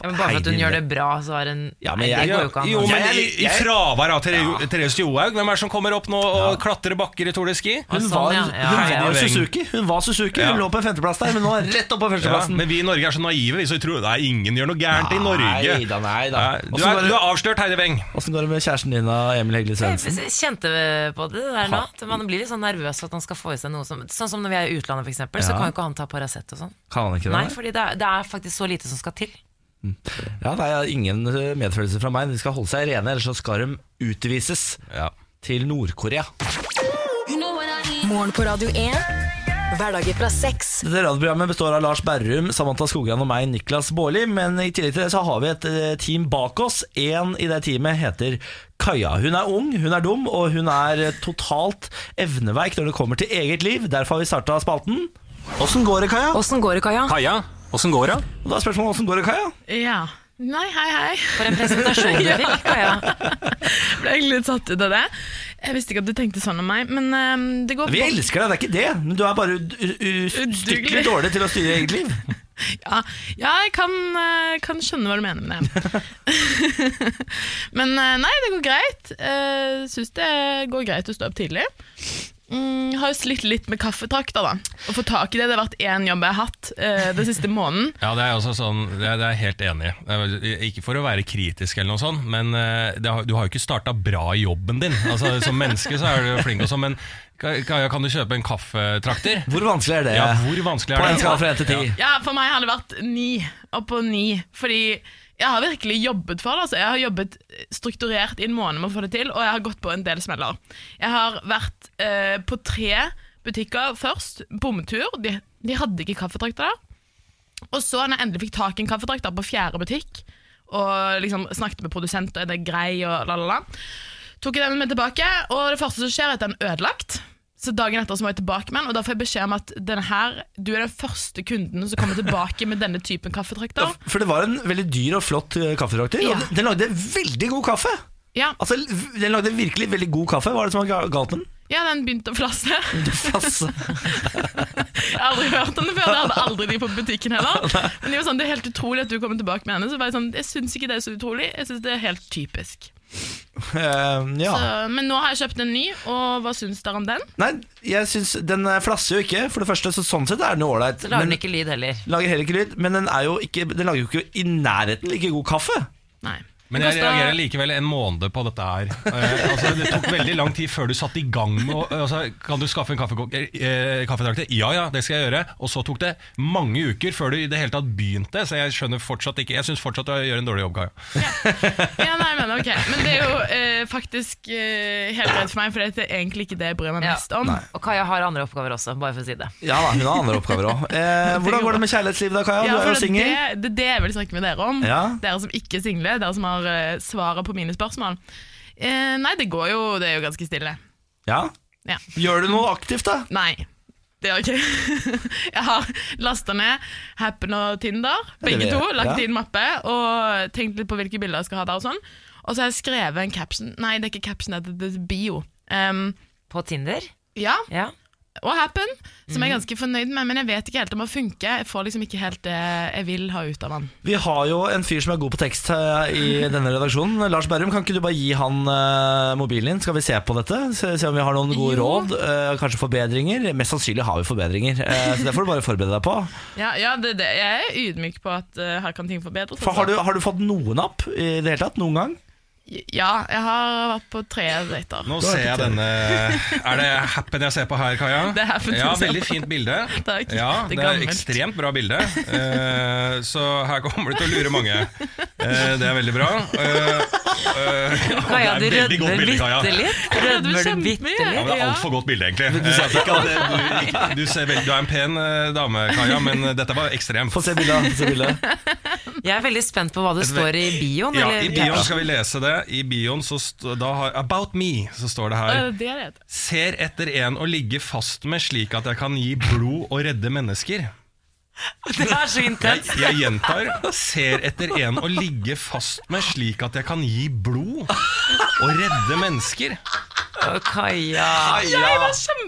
Ja, men bare for at hun gjør det bra, så er hun Ja, men Nei, det går jo ikke an. Jo, men Jeg i, i fravær av Therese Therese Johaug, hvem er det som kommer opp nå og klatrer bakker i Tour de Ski? Hun sånn, var, ja. hun Ja, var ja, ja. Suzuki. Hun var Suzuki, Ja. hun lå på en femteplass der, men nå er hun rett opp på Ja, førsteplassen. men vi i Norge er så naive, vi, så vi tror nei, ingen gjør noe gærent i Norge. Nei da, nei da. Du så er, bare- du er avslørt, Heidi Weng. Åssen går det med kjæresten din, da, Emil Hegle Svendsen? Jeg kjente på det der nå. at Man blir litt sånn nervøs for at han skal få i seg noe som Sånn som når vi er i utlandet, eksempel, så Ja. kan jo ikke han ta Paracet og sånn. Kan han ikke det? Nei, fordi det er, det er faktisk så lite som skal til. Ja, det er ingen eh, medfølelse fra meg. De skal holde seg rene, ellers så skal de utvises Ja. til Nord-Korea. Morgen på Radio 1. Hverdager fra seks. Dette radioprogrammet består av Lars Berrum, Samantha Skogran og meg, Niklas Baarli. Men i tillegg til det så har vi et eh, team bak oss. En i det teamet heter Kaja. Hun er ung, hun er dum, og hun er eh, totalt evneveik når det kommer til eget liv. Derfor har vi starta spalten. Åssen går det, Kaja? Åssen går det, Kaja? Kaja, åssen går det? Og da er spørsmålet åssen går det, Kaja? Ja. Nei, hei, hei. For en presentasjon du fikk, [LAUGHS] Kaja. [LAUGHS] Ble egentlig litt satt ut av det. Jeg visste ikke at du tenkte sånn om meg, men um, det går Vi elsker deg, det er ikke det. Men du er bare ustykkelig dårlig til å styre eget liv. [LAUGHS] Ja, ja jeg kan, eh, kan skjønne hva du mener med det. men eh, nei, det går greit. Uh, Syns det går greit å stå opp tidlig. Mm, har jo slitt litt med kaffetrakter, da. Å få tak i det. Det har vært én jobb jeg har hatt eh, den siste måneden. [LAUGHS] Ja, det er også sånn, jeg helt enig i. Ikke for å være kritisk, eller noe sånt, men eh, har, du har jo ikke starta bra i jobben din. Altså, Som menneske så er du flink, og sånn, men Kaja, kan du kjøpe en kaffetrakter? [LAUGHS] Hvor vanskelig er det? Ja, hvor vanskelig På er en det? skala fra 1 til 10. Ja, for meg har det vært ni. Oppå på ni. Fordi jeg har virkelig jobbet for det. Altså. Jeg har jobbet strukturert i en måned med å få det til, og jeg har gått på en del smeller. Jeg har vært eh, på tre butikker først. Bomtur. De, de hadde ikke kaffetrakter der. Og så, når jeg endelig fikk tak i en kaffetrakter på fjerde butikk, og liksom snakket med produsenter, er det grei, og la, la, la, tok jeg den med tilbake, og det første som skjer, er at den er ødelagt. Så dagen etter så må jeg tilbake med den, og da får jeg beskjed om at denne her, du er den første kunden som kommer tilbake med denne typen kaffetrakter. For det var en veldig dyr og flott eh, kaffetrakter, Ja. og den lagde veldig god kaffe. Ja, Altså, Den lagde virkelig veldig god kaffe. Hva er det som var galt med den? ja den begynte å flasse. [LAUGHS] Jeg har aldri hørt om det før, det hadde aldri de på butikken heller. [LAUGHS] Men det, var sånn, det er helt utrolig at du kommer tilbake med henne. Så var jeg sånn, jeg syns ikke det er så utrolig, jeg syns det er helt typisk. Eh, ja. Så, men nå har jeg kjøpt en ny, og hva syns dere om den? Nei, jeg synes Den eh, flasser jo ikke. For det første, så Sånn sett er den jo ålreit. Lager men- ikke lyd heller. Lager heller ikke lyd, men den, er jo ikke, den lager jo ikke i nærheten like god kaffe. Nei. Men jeg reagerer likevel en måned på dette her. Eh, altså, det tok veldig lang tid før du satte i gang med å altså, Kan du skaffe en eh, kaffetrakter? Ja ja, det skal jeg gjøre. Og så tok det mange uker før du i det hele tatt begynte. Så jeg skjønner fortsatt ikke Jeg syns fortsatt du gjør en dårlig jobb, Kaja. Ja, nei, men ok Men det er jo eh, faktisk eh, helt greit for meg, for det er egentlig ikke det jeg bryr meg mest om. Og Kaja har andre oppgaver også, bare for å si det. Ja da, hun har andre oppgaver òg. [LAUGHS] Eh, hvordan går det med kjærlighetslivet da, Kaja? Ja, du er jo det, singel. det, det er det jeg vil snakke med dere om. Ja. Dere som ikke er single, dere som har uh, svaret på mine spørsmål. Eh, nei, det går jo Det er jo ganske stille. Ja. Ja. Gjør du noe aktivt, da? Nei. Det gjør jeg ikke. [LAUGHS] jeg har lasta ned Happen og Tinder, begge to. Lagt Ja. inn mappe og tenkt litt på hvilke bilder jeg skal ha der. Og sånn Og så har jeg skrevet en caption Nei, det er ikke caption, det det er bio. Um, På Tinder? ja, Ja. Og Happen, som jeg er ganske fornøyd med. Men jeg vet ikke helt om det funker. Jeg får liksom ikke helt det jeg vil ha ut av den. Vi har jo en fyr som er god på tekst i denne redaksjonen. Lars Berrum, kan ikke du bare gi han eh, mobilen din? Skal vi se på dette? Se, om vi har noen gode Jo. råd? eh, kanskje forbedringer? Mest sannsynlig har vi forbedringer, eh, så det får du bare forberede deg på. Ja, ja det, det, jeg er ydmyk på at her kan ting forbedres. For har, altså. du, har du fått noen opp i det hele tatt? Noen gang? Ja, jeg har vært på tre dater. Nå ser jeg denne Er det Happen jeg ser på her, Kaja? Det er Happen ja, Veldig fint bilde. [LAUGHS] Takk. Ja, Det det er ekstremt bra bilde. Uh, så her kommer du til å lure mange. Uh, det er veldig bra. Uh, Eh, Kaja, du er rødmer bitte litt. rødmer du bitte Ja, litt? men det er altfor godt bilde, egentlig. Eh, ikke at du, du, ser veldig, du er en pen dame, Kaja, men dette var ekstremt. Få se bildet. få se bildet. Jeg er veldig spent på hva det står i bioen. Ja, I bioen skal vi lese det. I bioen så da har About me så står det her Det det. Ser etter en å ligge fast med slik at jeg kan gi blod og redde mennesker. [LAUGHS] Det er så Jeg, intenst. jeg gjentar Ser etter en å ligge fast med slik at jeg kan gi blod og redde mennesker. Å, Kaja.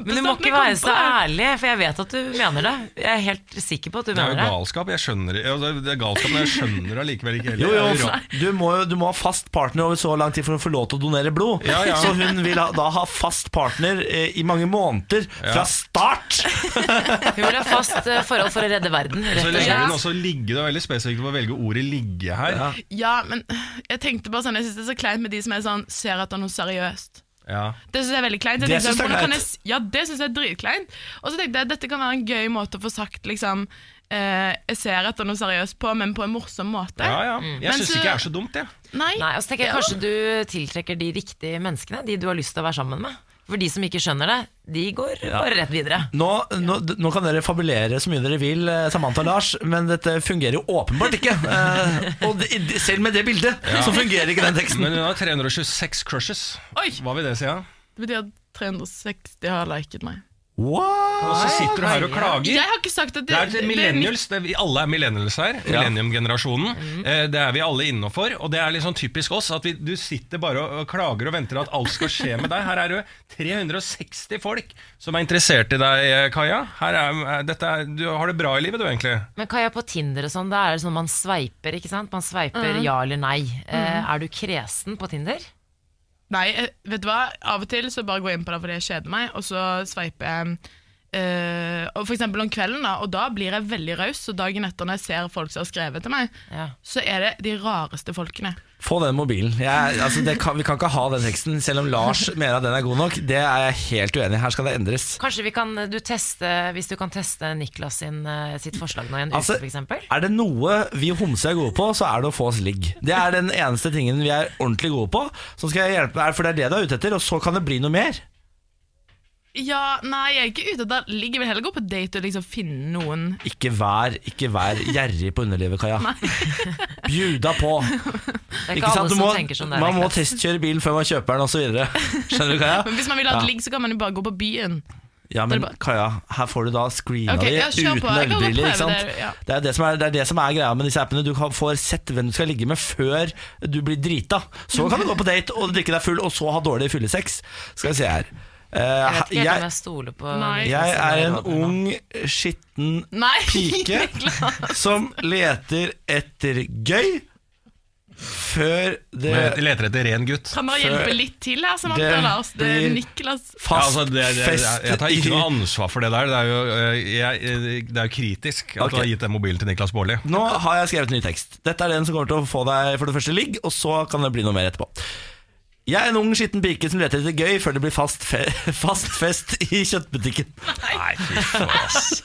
Men du må ikke være så ærlig, for jeg vet at du mener det. Jeg er helt sikker på at du Det er jo mener det. galskap. Jeg skjønner ja, det er galskap, men jeg skjønner det allikevel ikke heller. Jo, jo, Det du må, du må ha fast partner over så lang tid for å få lov til å donere blod. Ja, ja. Så hun vil ha, da ha fast partner eh, i mange måneder fra start. Hun vil ha fast eh, forhold for å redde verden, Så rett og legger hun også ligge, Det er veldig spesifikt å velge ordet 'ligge' her. Ja. Ja, men jeg tenkte bare sånn Jeg synes det er så kleint med de som er sånn ser etter noe seriøst. Det synes jeg er veldig kleint. Jeg Det synes sånn, jeg er kan jeg Ja, det synes jeg er dritkleint. Og så tenkte jeg dette kan være en gøy måte å få sagt liksom eh, Jeg ser etter noe seriøst på, men på en morsom måte. Ja, ja. Mm. Jeg syns ikke det er så dumt, jeg. Nei. Nei, og så tenker jeg Kanskje du tiltrekker de riktige menneskene, de du har lyst til å være sammen med. For de som ikke skjønner det, de går bare rett videre. Nå, nå, nå kan dere fabulere så mye dere vil, eh, Samantha og Lars, men dette fungerer jo åpenbart ikke. Eh, og de, selv med det bildet, så fungerer ikke den teksten. Men hun har 326 crushes. Oi! Hva vil det si? Ja? Det betyr at 360 har liket meg. Og så sitter du her og klager. Jeg har ikke sagt at det, Det er det millennials, det er, vi alle er millennials her. Millennium-generasjonen. Mhm. Eh, Det er vi alle innafor. Og det er sånn typisk oss at vi, du sitter bare og, klager og venter at alt skal skje med deg. Her er det 360 folk som er interessert i deg, eh, Kaja. Her er, er- dette er, du har det bra i livet, du, egentlig. Men Kaja, på Tinder og sånn, da er det sånn man sveiper, ikke sant? Man sveiper ja eller nei. Mm. er du kresen på Tinder? Nei, eh, vet du hva? Av og til så bare går jeg inn på det fordi jeg kjeder meg, og så sveiper jeg eh, og for eksempel om kvelden, da, og da blir jeg veldig raus. Og dagen etter, når jeg ser folk som har skrevet til meg, Ja. så er det de rareste folkene. Få den mobilen. Jeg, altså det kan, vi kan ikke ha den teksten, selv om Lars mener at den er god nok. Det er jeg helt uenig i. Her skal det endres. Kanskje vi kan du teste, hvis du kan teste Niklas sin, eh, sitt forslag nå i en Altså, uke, f.eks.? Er det noe vi homser er gode på, så er det å få oss ligg. Det er den eneste tingen vi er ordentlig gode på. Så skal jeg hjelpe for det er det du er ute etter, og så kan det bli noe mer. Ja, nei, jeg er ikke ute etter ligger Jeg vil heller gå på date og liksom finne noen Ikke vær, ikke vær gjerrig på underlivet, Kaja. [LAUGHS] Bjuda på. [LAUGHS] Det er ikke, Ikke sant? Du som må, tenker sånn der. man må testkjøre bilen før man kjøper den, osv. Skjønner du, Kaja? Men hvis man vil ha et Ja. ligg, så kan man jo bare gå på byen. Ja, men bare- Kaja, her får du da screena Ok, di kjør uten på. Jeg kan godt ølbriller. prøve Ikke sant? det, ja. Det, er det, som er, det er det som er greia med disse appene. Du kan få sett hvem du skal ligge med før du blir drita. Så kan du gå på date og drikke deg full, og så ha dårlig fyllesex. Skal vi se her. Eh, Jeg vet ikke helt om jeg, jeg stoler på Nei. Jeg er en ung, skitten Nei! [LAUGHS] pike som leter etter gøy før det Men leter etter ren gutt. Kan dere hjelpe litt til her, Samantha Det Lars? Det er Niklas. Niklas. Ja, altså, det, det, fest jeg tar ikke noe ansvar for det der. Det er jo, eh, jeg, det er jo kritisk at okay. du har gitt den mobilen til Niklas Baarli. Nå har jeg skrevet ny tekst. Dette er den som kommer til å få deg for det første ligg, og så kan det bli noe mer etterpå. Jeg er en ung, skitten pike som leter etter gøy før det blir fast, fe [LAUGHS] fast fest i kjøttbutikken. Nei, fy faen, ass.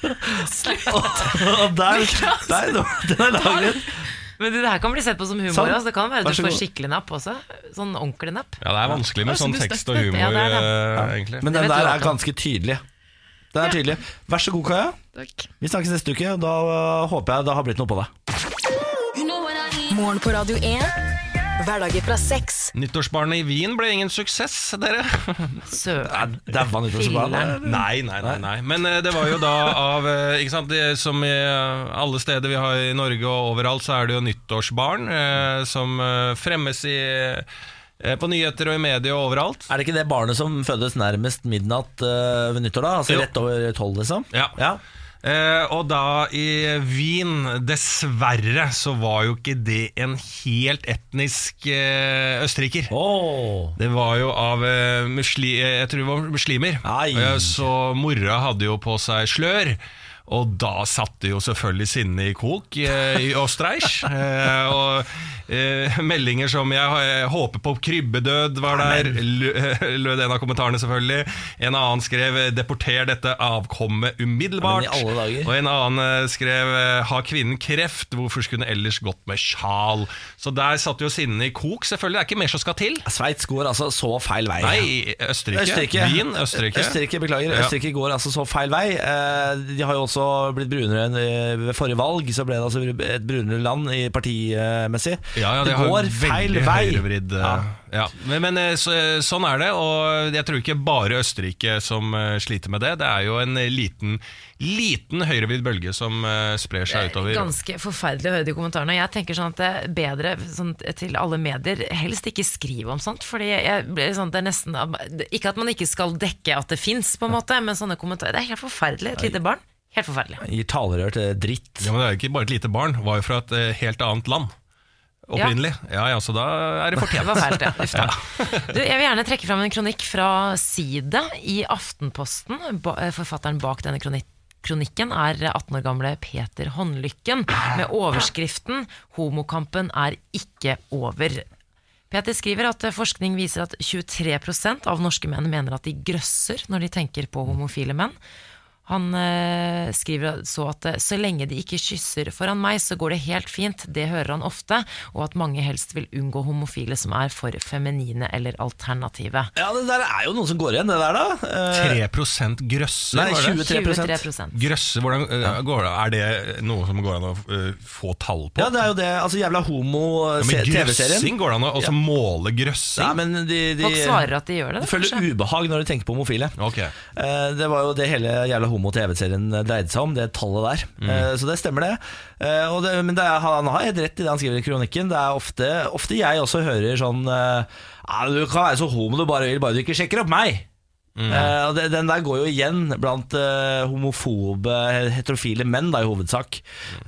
Og der, der, den er laget. Men det her kan bli sett på som humor. Sånn. Altså. Det kan være Vær du får skikkelig napp også. Sånn ordentlig napp. Ja, det er vanskelig med sånn tekst og humor, Ja, det det. Ja. egentlig. Men den der er ganske tydelig. Den er tydelig. Vær så god, Kaja. Takk. Vi snakkes neste uke, da øh, håper jeg det har blitt noe på deg. Morgen på Radio 1. Hverdager fra sex. Nyttårsbarnet i Wien ble ingen suksess, dere. Søren. Dæva nyttårsbarnet. Nei, nei, nei, nei. Men eh, det var jo da av eh, ikke sant, det, Som i eh, alle steder vi har i Norge og overalt, så er det jo nyttårsbarn eh, som fremmes i på nyheter og i media og overalt. Er det ikke det barnet som fødes nærmest midnatt øh, ved nyttår, da? Altså Jo. rett over tolv, liksom? Ja. ja. Eh, og da i Wien, dessverre, så var jo ikke det en helt etnisk eh, østerriker. Oh. Det var jo av eh, musli, jeg tror det var muslimer. Ai. Så mora hadde jo på seg slør. Og da satt det jo selvfølgelig sinnet i kok eh, i Østerreich. [LAUGHS] Eh, og eh, meldinger som jeg, jeg håper på krybbedød var der, [LAUGHS] lød en av kommentarene selvfølgelig. En annen skrev 'deporter dette avkommet umiddelbart'. Dager. Og en annen eh, skrev eh, 'har kvinnen kreft', hvorfor skulle hun ellers gått med sjal? Så der satt jo sinnet i kok. Selvfølgelig, det er ikke mer som skal til. Sveits går altså så feil vei. Nei, Østerrike. Østerrike. Wien, Østerrike. Østerrike, beklager. Ja. Østerrike går altså så feil vei. Eh, De har jo også blitt brunere enn eh, ved forrige valg. Så ble det altså et brunere land i partimessig. Ja, ja, det det går feil vei. høyrevridd, eh, Ja. ja. Men, men eh, så, sånn er det, og jeg tror ikke bare Østerrike som sliter med det. Det er jo en liten, liten høyrevridd bølge som sprer seg utover. Ganske forferdelig å høre de kommentarene. Jeg tenker sånn at det er bedre sånn, til alle medier helst ikke skrive om sånt. Fordi jeg blir sånn, det er nesten Ikke at man ikke skal dekke at det fins, på en måte, men sånne kommentarer Det er helt forferdelig. Et lite barn. Helt forferdelig. Gir talerør til dritt. Ja, men Det er jo ikke bare et lite barn, var jo fra et eh, helt annet land. Opprinnelig. Ja, ja, så da er det Det var fælt, ja. Uff da. Du, jeg vil gjerne trekke fram en kronikk fra Side i Aftenposten. Ba- eh, Forfatteren bak denne kronik kronikken er 18 år gamle Peter Håndlykken med overskriften 'Homokampen er ikke over'. Peter skriver at forskning viser at 23% av norske menn mener at de grøsser når de tenker på homofile menn. Han eh, skriver så at eh, så lenge de ikke kysser foran meg, så går det helt fint. Det hører han ofte, og at mange helst vil unngå homofile som er for feminine eller alternative. Ja, det der er jo noen som går igjen, det der, da. Eh, 3 grøsse, Nei, var det? 23%. Grøsse, hvordan, eh, går det, Er det noe som går an å få tall på? Ja, det er jo det. Altså, jævla homo-TV-serien. grøssing, går det an å ja. måle grøssing? Ja, men de, de, Folk svarer at de gjør det. de føler kanskje. ubehag når de tenker på homofile. Okay. Eh, Det var jo det hele jævla homo-TV-serien dreide seg om, det tallet der. Mm. Eh, Så det stemmer, det. Og det men det er, han har helt rett i det han skriver i kronikken. Det er ofte, ofte jeg også hører sånn eh, ja, Du kan være så homo du bare vil, bare du ikke sjekker opp meg. Mm. Det, Den der går jo igjen blant homofobe, heterofile menn, da i hovedsak.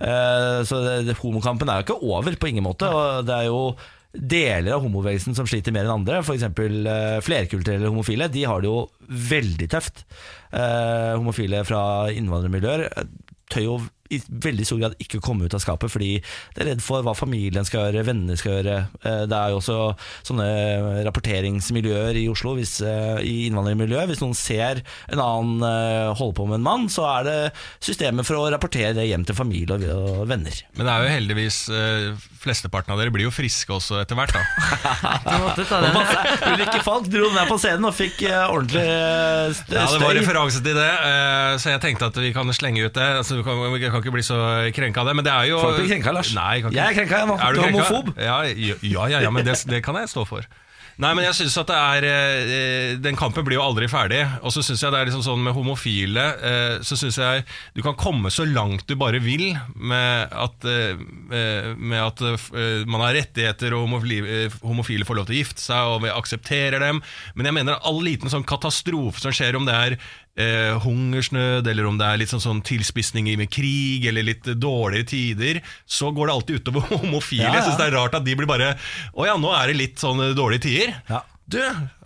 Eh, så det, det, homokampen er jo ikke over, på ingen måte. Og det er jo deler av homobevegelsen som sliter mer enn andre. F.eks. Uh, flerkulturelle homofile. De har det jo veldig tøft. Eh, homofile fra innvandrermiljøer eh, tør jo i veldig stor grad ikke komme ut av skapet fordi de er redd for hva familien skal gjøre, venner skal gjøre. Eh, Det er jo også sånne rapporteringsmiljøer i Oslo, hvis, eh, i innvandrermiljøet. Hvis noen ser en annen eh, holde på med en mann, så er det systemet for å rapportere det hjem til familie og- venner. Men det er jo heldigvis Flesteparten av dere blir jo friske også etter hvert, da. [LAUGHS] Ulrikke Falk dro ned på scenen og fikk ordentlig støy. Ja, det var referanse til det, eh, så jeg tenkte at vi kan slenge ut det. Altså, vi kan, vi kan ikke bli så krenka av det, men det er jo Folk blir krenka, Lars. Nei, kan ikke. Jeg er krenka, jeg. Er Du krenka? homofob. Ja, ja, ja, ja men det, det kan jeg stå for. Nei, men jeg synes at det er eh, Den kampen blir jo aldri ferdig. Og så syns jeg det er liksom sånn med homofile eh, Så synes jeg du kan komme så langt du bare vil med at, eh, med at man har rettigheter og homofile får lov til å gifte seg, og vi aksepterer dem. Men jeg mener all liten sånn katastrofe som skjer, om det er eh, hungersnød, eller om det er litt sånn, sånn tilspissing med krig, eller litt dårligere tider, så går det alltid utover [LAUGHS] homofile. Ja, ja. Jeg synes det er rart at de blir bare Å ja, nå er det litt sånn dårlige tider. Ja. Du,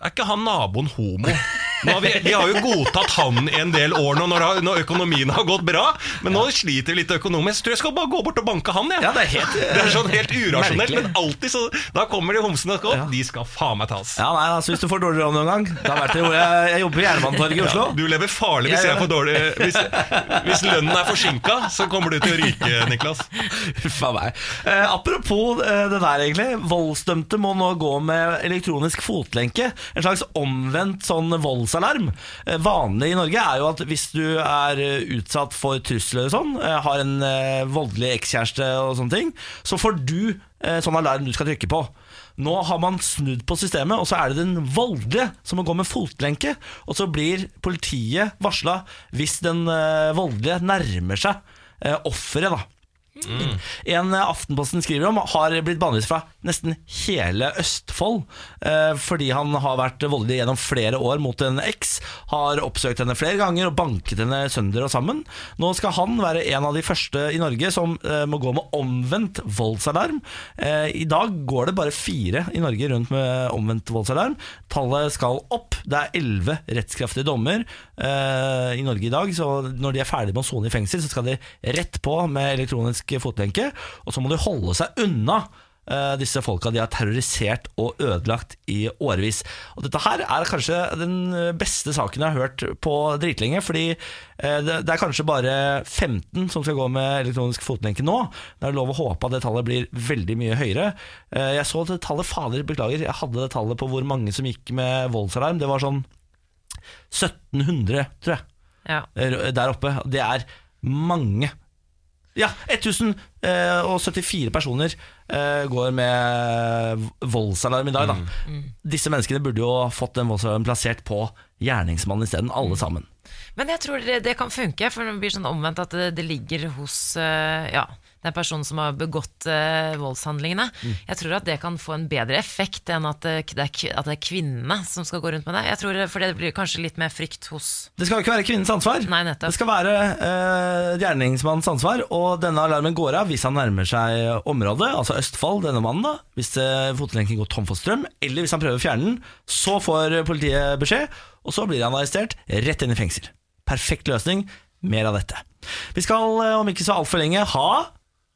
er ikke han naboen homo? Har vi, vi, har jo godtatt han i en del år nå når, når økonomien har gått bra, men nå sliter vi litt økonomisk. Jeg Tror jeg skal bare gå bort og banke han, jeg. Ja, det er helt, det er sånn helt urasjonelt, merkelig. men alltid så Da kommer de homsene opp. Ja. De skal faen meg tas. Ja, nei, altså, Hvis du får dårlig råd noen gang Da vet du hvor jeg, jeg jobber på Jernbanetorget i Oslo. Du lever farlig hvis, Jeg jeg får dårlig, hvis, hvis lønnen er forsinka, så kommer du til å ryke, Niklas. Uff a meg. Eh, apropos eh, det der, egentlig. Voldsdømte må nå gå med elektronisk fotlenke. En slags omvendt sånn voldsalarm. Eh, vanlig i Norge er jo at hvis du er eh, utsatt for trusler og sånn, eh, har en voldelig ekskjæreste og sånne ting, så får du sånn alarm du skal trykke på. Nå har man snudd på systemet, og så er det den voldelige som må gå med fotlenke. Og så blir politiet varsla hvis den voldelige nærmer seg offeret, da. En eh, Aftenposten skriver om har blitt bannlyst fra nesten hele Østfold eh, fordi han har vært voldelig gjennom flere år mot en eks, har oppsøkt henne flere ganger og banket henne sønder og sammen. Nå skal han være en av de første i Norge som eh, må gå med omvendt voldsalarm. I dag går det bare fire i Norge rundt med omvendt voldsalarm. Tallet skal opp. Det er elleve rettskraftige dommer i Norge i dag, så når de er ferdige med å sone i fengsel, så skal de rett på med elektronisk fotlenke, og så må de holde seg unna eh, disse folka de har terrorisert og ødelagt i årevis. Og Dette her er kanskje den beste saken jeg har hørt på dritlenge. Fordi eh, det, er kanskje bare 15 som skal gå med elektronisk fotlenke nå. Det er lov å håpe at det tallet blir veldig mye høyere. Eh, jeg så det tallet, fader, beklager, jeg hadde det tallet på hvor mange som gikk med voldsalarm. Det var sånn 1700, tror jeg, Ja. eh, der oppe. Det er mange. Ja, 1074 personer eh, går med voldsalarm i dag. Da. Disse menneskene burde jo fått den voldsalarmen plassert på gjerningsmannen isteden, alle sammen. Men jeg tror det, det kan funke, for det blir sånn omvendt at det, det ligger hos eh, ja, den personen som har begått uh, voldshandlingene. Jeg tror at det kan få en bedre effekt enn at det, det er, at det er kvinnene som skal gå rundt med det. Jeg tror, For det blir kanskje litt mer frykt hos Det skal ikke være kvinnens ansvar. Nei, nettopp. Det skal være uh, gjerningsmannens ansvar, og denne alarmen går av hvis han nærmer seg området, altså Østfold, denne mannen, da. Hvis uh, fotlenken går tom for strøm, eller hvis han prøver å fjerne den. Så får politiet beskjed, og så blir han arrestert rett inn i fengsel. Perfekt løsning. Mer av dette. Vi skal eh, om ikke så altfor lenge ha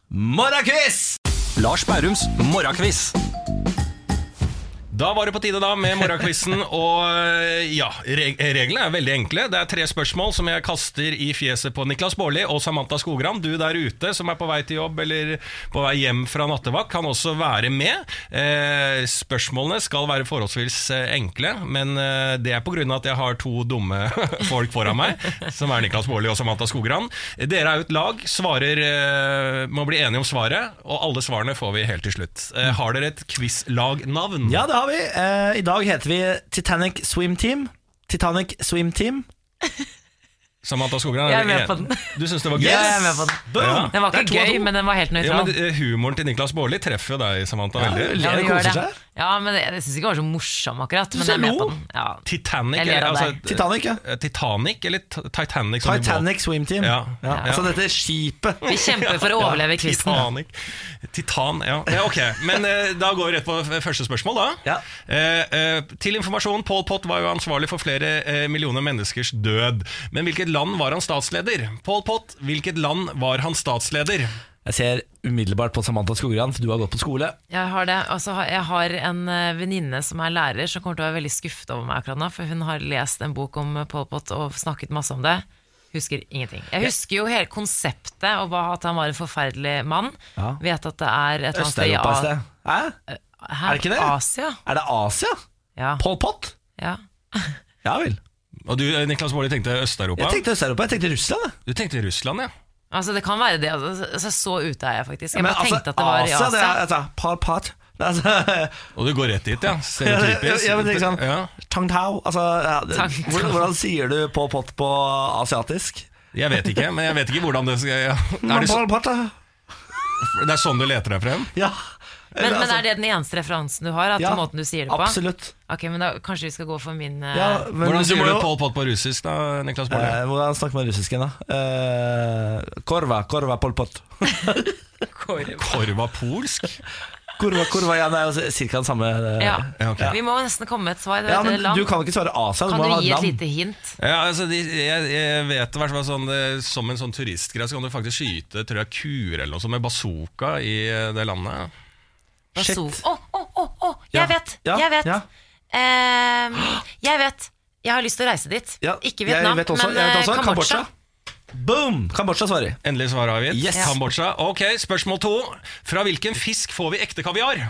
morgenquiz! Lars Bærums morgenkviss. Da var det på tide da med morgenquizen, [LAUGHS] og eh, ja, reg reglene er veldig enkle. Det er tre spørsmål som jeg kaster i fjeset på Niklas Baarli og Samantha Skogran. Du der ute som er på vei til jobb eller på vei hjem fra nattevakt, kan også være med. Eh, spørsmålene skal være forholdsvis eh, enkle, men det er pga. at jeg har to dumme [LAUGHS] folk foran meg, som er Niklas Baarli og Samantha Skogran. Dere er jo et lag, svarer, må bli enige om svaret, og alle svarene får vi helt til slutt. Har dere et quizlagnavn? Ja, det har vi. Eh, I dag heter vi Titanic Swim Team. Titanic Swim Team. Samantha Skogran, Jeg er med på den. Du syns det var gøy? Jeg er med på den. Boom! Den var ikke gøy, men den var helt Ja, men eh, Humoren til Niklas Baarli treffer jo deg, Samantha, Ja, veldig. Ja, det gjør koser det. Ja, men det, jeg syns ikke det var så morsom, akkurat. Men jeg er med på den. Ja. Titanic, Jeg altså. Titanic, ja. eh, Titanic eller Titanic? som? Titanic Swim Team. Ja. Ja. Ja. Altså dette skipet. Vi kjemper for å [LAUGHS] overleve quizen. Titanic. Titan, ja. ja. Ok, men eh, da går vi rett på første spørsmål, da. Ja. Eh, eh, til informasjon, Paul Pott var jo ansvarlig for flere eh, millioner menneskers død. Men hvilket land var han statsleder? Paul Pott, hvilket land var han statsleder? Jeg ser umiddelbart på Samantha Skogran, for du har gått på skole. Jeg har det. Altså, jeg har en eh, venninne som er lærer, som kommer til å være veldig skuffet over meg akkurat nå. For hun har lest en bok om Pol Pot og snakket masse om det. Husker ingenting. Jeg husker jo hele konseptet og at han var en forferdelig mann. Ja. Vet at det er et eller annet sted. Hæ? Her, Er det ikke det? Asia. Er det Asia? Ja. Pol Pot? ja. Ja vel. Og du, eh, Niklas Baarli, tenkte Øst-Europa? Jeg tenkte Øst-Europa. Jeg tenkte Russland. jeg. Du tenkte Russland, ja. Altså, det kan være det. Altså, så ute er jeg faktisk. Jeg Men bare tenkte at det var i Asia, det er altså, Pot. Er Altså, Og du går rett dit, ja. [LAUGHS] Stereotypisk. ja, men sånn, Ja. Tang Tao altså, ja, hvordan, hvordan sier du på pott på asiatisk? Jeg vet ikke, men jeg vet ikke hvordan det skal ja. er, det, så- det er sånn du leter deg frem? Ja. Men, men Altså, er det den eneste referansen du har? At ja, måten du sier det på? Absolutt. Ok, men da Kanskje vi skal gå for min uh... Ja, men Hvordan sier du Pol Pot på russisk, da, Niklas Baarli? Eh, hvordan snakker man russisken, da? Eh, korva, korva, Pol Pot. [LAUGHS] Korva polsk? Kurva, kurva, ja, det er jo cirka den samme eh, ja. Ja, ok. Vi må nesten komme med et svar. Det Ja, men du kan ikke svare Asia, du Kan må du gi et land. lite hint? Ja, altså, de, jeg, jeg vet hvert fall sånn Som en sånn turistgreie Så kan du faktisk skyte tror jeg, kuer eller noe sånt med bazooka i eh, det landet. Shit. Å, å, å, å! Jeg vet! Ja, Jeg vet! ja. Ehm, jeg vet! Jeg har lyst til å reise dit. Ja, Ikke Vietnam, jeg vet også, men jeg vet eh, også, Kambodsja. Boom! Kambodsja svarer. Endelig svar avgitt. Yes. Kambodsja. Ok, Spørsmål to. Fra hvilken fisk får vi ekte kaviar?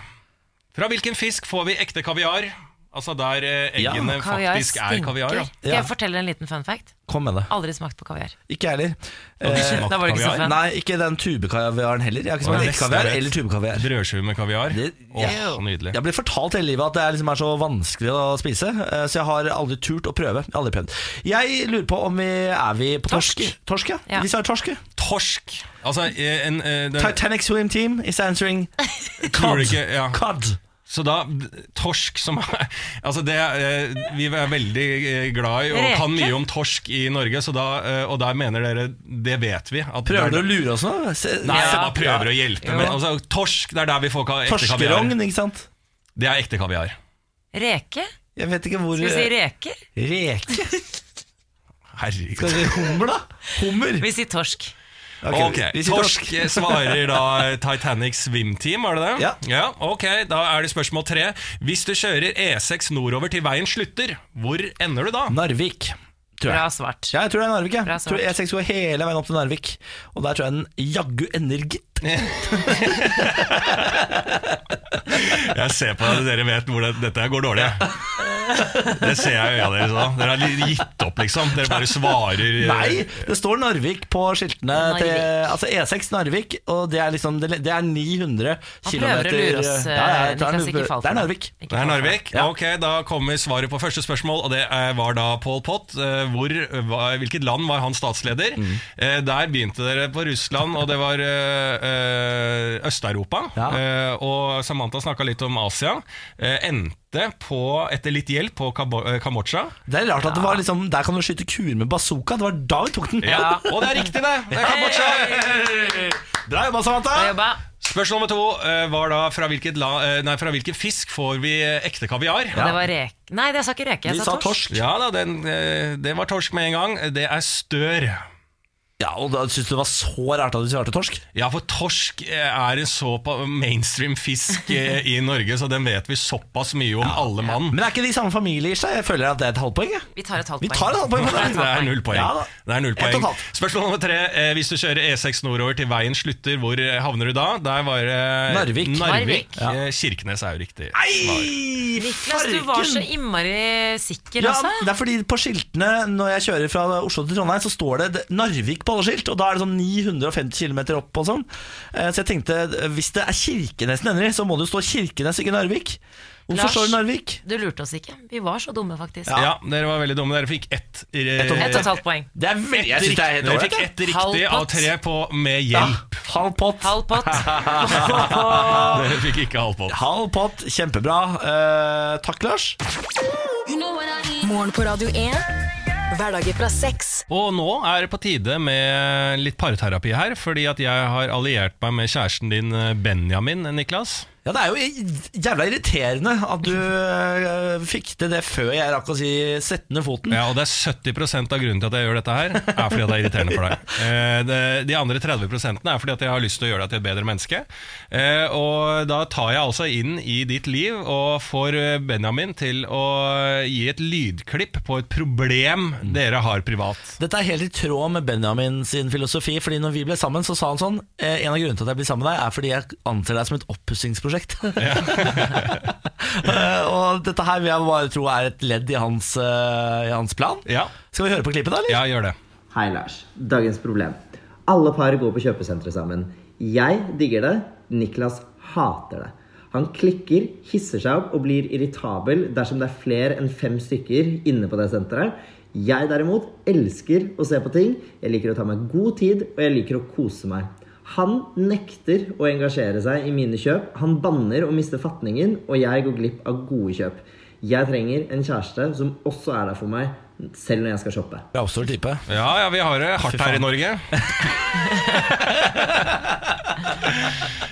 Fra hvilken fisk får vi ekte kaviar? Altså der eh, Ja, eggene Kaviar faktisk er kaviar. Ja. Skal Ja. jeg fortelle en liten fun fact? Kom med det. Aldri smakt på kaviar. Ikke jeg heller. Du Eh, da var det ikke så kaviar? fett. nei, ikke den tubekaviaren heller. Jeg har ikke smakt eggekaviar eller tubekaviar. Brødskive med kaviar. Det- Åh, nydelig. Jeg blitt fortalt hele livet at det er, liksom er så vanskelig å spise, eh, så jeg har aldri turt å prøve. Jeg har aldri prøvd. Jeg lurer på om vi er vi på torsk. Torsk. Torsk, ja. Ja. Vi sa torsk. ja. torsk Altså eh, en, eh, den, Titanic Swim Team is answering Tror cod. ikke- ja. Cod. Så da, torsk som er [LAUGHS] Altså det, eh, Vi er veldig eh, glad i og Reke? kan mye om torsk i Norge, så da, eh, og der mener dere Det vet vi. At Prøver du å lure oss nå? Se- Nei, jeg Ja. bare prøver å hjelpe. Men, altså, torsk, det er der vi får ekte kaviar. Torskerogn, ikke sant? Det er ekte kaviar. Reke? Jeg vet ikke hvor Skal vi si reker? Reke? [LAUGHS] Herregud. Skal vi si hummer, da? Hummer. Vi sier torsk. Ok, okay. sier Torsk svarer da Titanic Swim Team, var det det? Ja. Ok, Da er det spørsmål tre. Hvis du kjører E6 nordover til veien slutter, hvor ender du da? Narvik, tror jeg. Bra svart. Ja, jeg tror det er Narvik. Jeg. Bra Jeg tror. E6 går hele veien opp til Narvik, og der tror jeg den jaggu ender, gitt. [LAUGHS] [LAUGHS] Jeg ser på at dere vet hvor det, dette går dårlig. Det ser jeg i øya deres òg. Dere har gitt opp, liksom. Dere bare svarer eh, Nei, det står Narvik på skiltene Narvik. til Altså E6 Narvik, og det er liksom Det er 900 Han prøver å lure oss, Ja, ja, det, er, Det er det. Narvik. Det er Narvik. Ja. Ok, Da kommer svaret på første spørsmål, og det er, var da Pol Pot. Eh, Hvor, hvilket land var han statsleder? Mm. Eh, Der begynte dere på Russland, og det var eh, eh, Øst-Europa. Ja. Eh, og Samantha snakka litt om Asia. Eh, endte på, etter litt hjelp, på eh, Kambodsja. Det er rart at det var liksom Der kan du skyte kuer med bazooka. Det var da vi tok den. Ja, Og det er riktig, det! Det er Kambodsja. Bra jobba, Samantha. Bra jobba. Spørsmål nummer to eh, var da fra, la, eh, nei, fra hvilken fisk får vi ekte kaviar? Ja. det var rek... Nei, det sa ikke reke. Vi Jeg sa sa torsk. torsk. Ja da, den, det var torsk med en gang. Det er stør. Ja, og da Syns du det var så rart at du svarte torsk? Ja, for torsk eh, er en så mainstream fisk eh, i [LAUGHS] Norge, så den vet vi såpass mye om, alle mann. Men er ikke de samme familie i seg? Jeg føler at det er et halvt poeng. jeg. Vi tar et halvt Vi tar et halvt poeng Nei, [LAUGHS] det. det er null poeng. Ja. Det er null poeng. Spørsmål nummer tre. Eh, hvis du kjører E6 nordover til veien slutter, hvor havner du da? Der var det Narvik. Narvik. Narvik. Kirkenes er jo riktig. Nei, Niklas, du var så innmari sikker, Ja, altså. det er fordi på skiltene Når jeg kjører fra Oslo til Trondheim, så står det Narvik på alle skilt. Og da er det sånn 950 km opp og sånn. Eh, Så jeg tenkte hvis det er Kirkenes den ender i, så må det jo stå Kirkenes, ikke Narvik. Hvorfor står det Narvik? Du lurte oss ikke. Vi var så dumme, faktisk. Ja. dere var veldig dumme. Dere fikk ett. Ett og Et og et halvt poeng. Det er veldig Jeg synes det er helt Dere fikk ett Halv riktig av tre på med Ja, hjelp. halv pott. Halv pott. [LAUGHS] Dere fikk ikke halv pott. Halv pott, kjempebra. Uh, takk, Lars. Morgen på Radio 1. Hverdager fra seks. Og nå er det på tide med litt parterapi her, fordi at jeg har alliert meg med kjæresten din eh, Benjamin, Niklas. Ja, Det er jo jævla irriterende at du øh, fikk til det før jeg rakk å si 'sett ned foten'. Ja, og det er 70% av grunnen til at jeg gjør dette her, er fordi at det er irriterende for deg. Eh, det, de andre 30% er fordi at jeg har lyst til å gjøre deg til et bedre menneske. Eh, og da tar jeg altså inn i ditt liv og får eh, Benjamin til å gi et lydklipp på et problem dere har privat. Dette er helt i tråd med Benjamin sin filosofi. Fordi når vi ble sammen, så sa han sånn eh, En av grunnene til at jeg blir sammen med deg, er fordi jeg anser deg som et oppussingsprosjekt. [LAUGHS] Eh, og dette her vil jeg bare tro er et ledd i hans, eh, i hans plan. Ja, Skal vi høre på klippet, da? eller? ja gjør det. Hei, Lars. Dagens problem. Alle par går på kjøpesenteret sammen. Jeg digger det. Niklas hater det. Han klikker, hisser seg opp og blir irritabel dersom det er flere enn fem stykker inne på det senteret. Jeg derimot elsker å se på ting. Jeg liker å ta meg god tid, og jeg liker å kose meg. Han nekter å engasjere seg i mine kjøp. Han banner og mister fatningen, og jeg går glipp av gode kjøp. Jeg trenger en kjæreste som også er der for meg, selv når jeg skal shoppe. Bra type. Ja, ja, vi har det hardt her i Norge. [LAUGHS]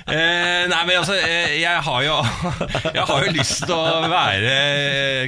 eh, nei, men altså, eh, jeg har jo [LAUGHS] Jeg har jo lyst til å være